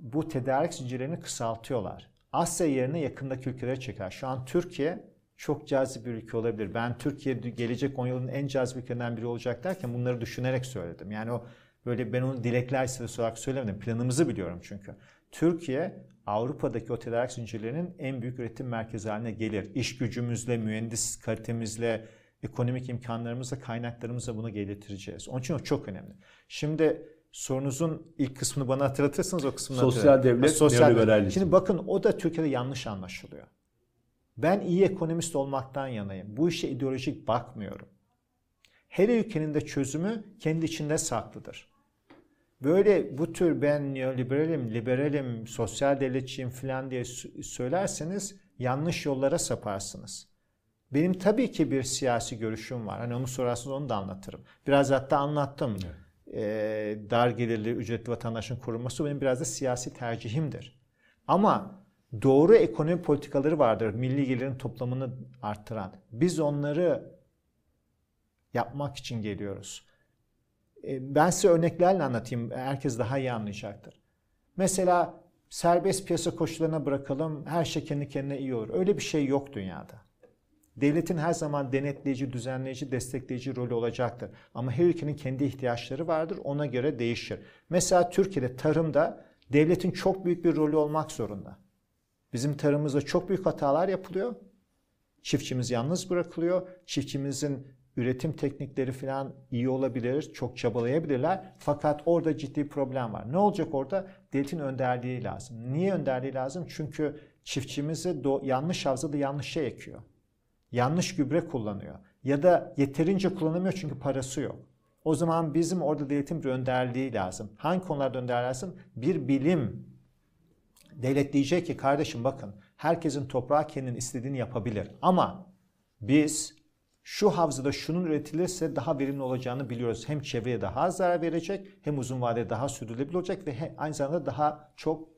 bu tedarik zincirlerini kısaltıyorlar. Asya yerine yakındaki ülkelere çeker. Şu an Türkiye çok cazip bir ülke olabilir. Ben Türkiye gelecek 10 yılın en cazip ülkelerinden biri olacak derken bunları düşünerek söyledim. Yani o böyle ben onu dilekler listesi olarak söylemedim. Planımızı biliyorum çünkü. Türkiye Avrupa'daki o tedarik zincirlerinin en büyük üretim merkezi haline gelir. İş gücümüzle, mühendis kalitemizle, ekonomik imkanlarımızla, kaynaklarımızla bunu getireceğiz. Onun için o çok önemli. Şimdi sorunuzun ilk kısmını bana hatırlatırsanız o kısmını Sosyal devlet, sosyal neoliberalizm. Şimdi bakın o da Türkiye'de yanlış anlaşılıyor. Ben iyi ekonomist olmaktan yanayım. Bu işe ideolojik bakmıyorum. Her ülkenin de çözümü kendi içinde saklıdır. Böyle bu tür ben neoliberalim, liberalim, sosyal devletçiyim falan diye söylerseniz yanlış yollara saparsınız. Benim tabii ki bir siyasi görüşüm var. Hani onu sorarsanız onu da anlatırım. Biraz hatta anlattım. Evet. Ee, dar gelirli, ücretli vatandaşın korunması benim biraz da siyasi tercihimdir. Ama doğru ekonomi politikaları vardır. Milli gelirin toplamını arttıran. Biz onları yapmak için geliyoruz. E, ben size örneklerle anlatayım. Herkes daha iyi anlayacaktır. Mesela serbest piyasa koşullarına bırakalım. Her şey kendi kendine iyi olur. Öyle bir şey yok dünyada. Devletin her zaman denetleyici, düzenleyici, destekleyici rolü olacaktır. Ama her ülkenin kendi ihtiyaçları vardır. Ona göre değişir. Mesela Türkiye'de tarımda devletin çok büyük bir rolü olmak zorunda. Bizim tarımımızda çok büyük hatalar yapılıyor. Çiftçimiz yalnız bırakılıyor. Çiftçimizin üretim teknikleri falan iyi olabilir, çok çabalayabilirler. Fakat orada ciddi problem var. Ne olacak orada? Devletin önderliği lazım. Niye önderliği lazım? Çünkü çiftçimizi yanlış havzada yanlış şey ekiyor. Yanlış gübre kullanıyor. Ya da yeterince kullanamıyor çünkü parası yok. O zaman bizim orada devletin bir önderliği lazım. Hangi konularda önder lazım? Bir bilim. Devlet diyecek ki kardeşim bakın herkesin toprağı kendinin istediğini yapabilir. Ama biz şu havzada şunun üretilirse daha verimli olacağını biliyoruz. Hem çevreye daha az zarar verecek hem uzun vadede daha sürdürülebilir olacak ve aynı zamanda daha çok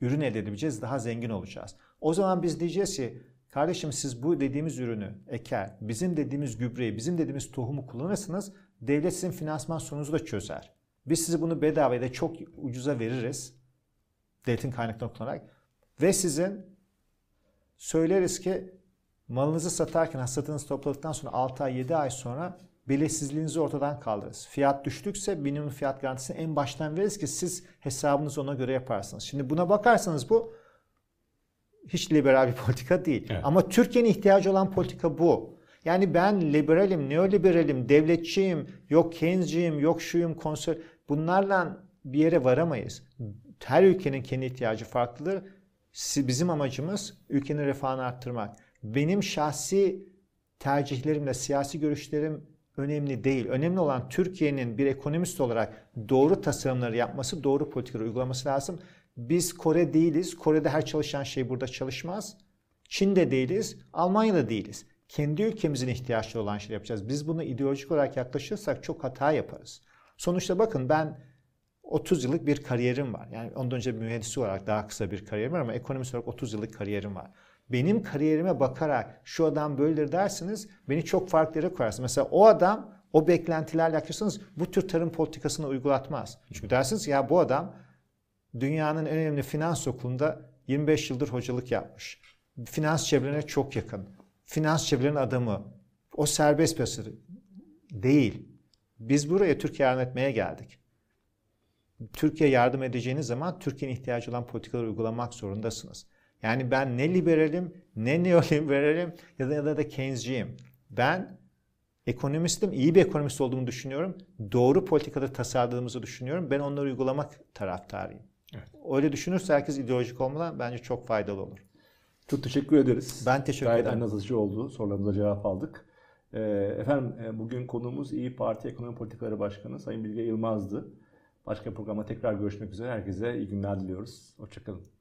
ürün elde edebileceğiz, daha zengin olacağız. O zaman biz diyeceğiz ki kardeşim siz bu dediğimiz ürünü eker, bizim dediğimiz gübreyi, bizim dediğimiz tohumu kullanırsınız devlet sizin finansman sorununuzu da çözer. Biz size bunu bedava da çok ucuza veririz. Devletin kaynaklarını kullanarak. Ve sizin söyleriz ki malınızı satarken hasatınızı topladıktan sonra 6 ay 7 ay sonra belirsizliğinizi ortadan kaldırırız. Fiyat düştükse minimum fiyat garantisini en baştan veririz ki siz hesabınızı ona göre yaparsınız. Şimdi buna bakarsanız bu hiç liberal bir [LAUGHS] politika değil. Evet. Ama Türkiye'nin ihtiyacı olan politika bu. Yani ben liberalim, neoliberalim, devletçiyim, yok Keynes'ciyim, yok şuyum, konser... Bunlarla bir yere varamayız. Her ülkenin kendi ihtiyacı farklıdır. Bizim amacımız ülkenin refahını arttırmak. Benim şahsi tercihlerimle siyasi görüşlerim önemli değil. Önemli olan Türkiye'nin bir ekonomist olarak doğru tasarımları yapması, doğru politikaları uygulaması lazım. Biz Kore değiliz. Kore'de her çalışan şey burada çalışmaz. Çin'de değiliz. Almanya'da değiliz. Kendi ülkemizin ihtiyaçları olan şey yapacağız. Biz bunu ideolojik olarak yaklaşırsak çok hata yaparız. Sonuçta bakın ben 30 yıllık bir kariyerim var. Yani ondan önce mühendis olarak daha kısa bir kariyerim var ama ekonomist olarak 30 yıllık kariyerim var benim kariyerime bakarak şu adam böyledir dersiniz beni çok farklı yere koyarsınız. Mesela o adam o beklentilerle yaklaşırsanız bu tür tarım politikasını uygulatmaz. Çünkü dersiniz ya bu adam dünyanın en önemli finans okulunda 25 yıldır hocalık yapmış. Finans çevrelerine çok yakın. Finans çevrelerinin adamı. O serbest piyasa değil. Biz buraya Türkiye yardım etmeye geldik. Türkiye yardım edeceğiniz zaman Türkiye'nin ihtiyacı olan politikaları uygulamak zorundasınız. Yani ben ne liberalim, ne neoliberalim ya da, ya da Keynes'ciyim. Ben ekonomistim, iyi bir ekonomist olduğumu düşünüyorum. Doğru politikada tasarladığımızı düşünüyorum. Ben onları uygulamak taraftarıyım. Evet. Öyle düşünürse herkes ideolojik olmadan bence çok faydalı olur. Çok teşekkür ederiz. Ben teşekkür Gayet ederim. Gayet anlatıcı oldu. Sorularımıza cevap aldık. Ee, efendim e, bugün konuğumuz İyi Parti Ekonomi Politikaları Başkanı Sayın Bilge Yılmaz'dı. Başka programa tekrar görüşmek üzere. Herkese iyi günler diliyoruz. Hoşçakalın.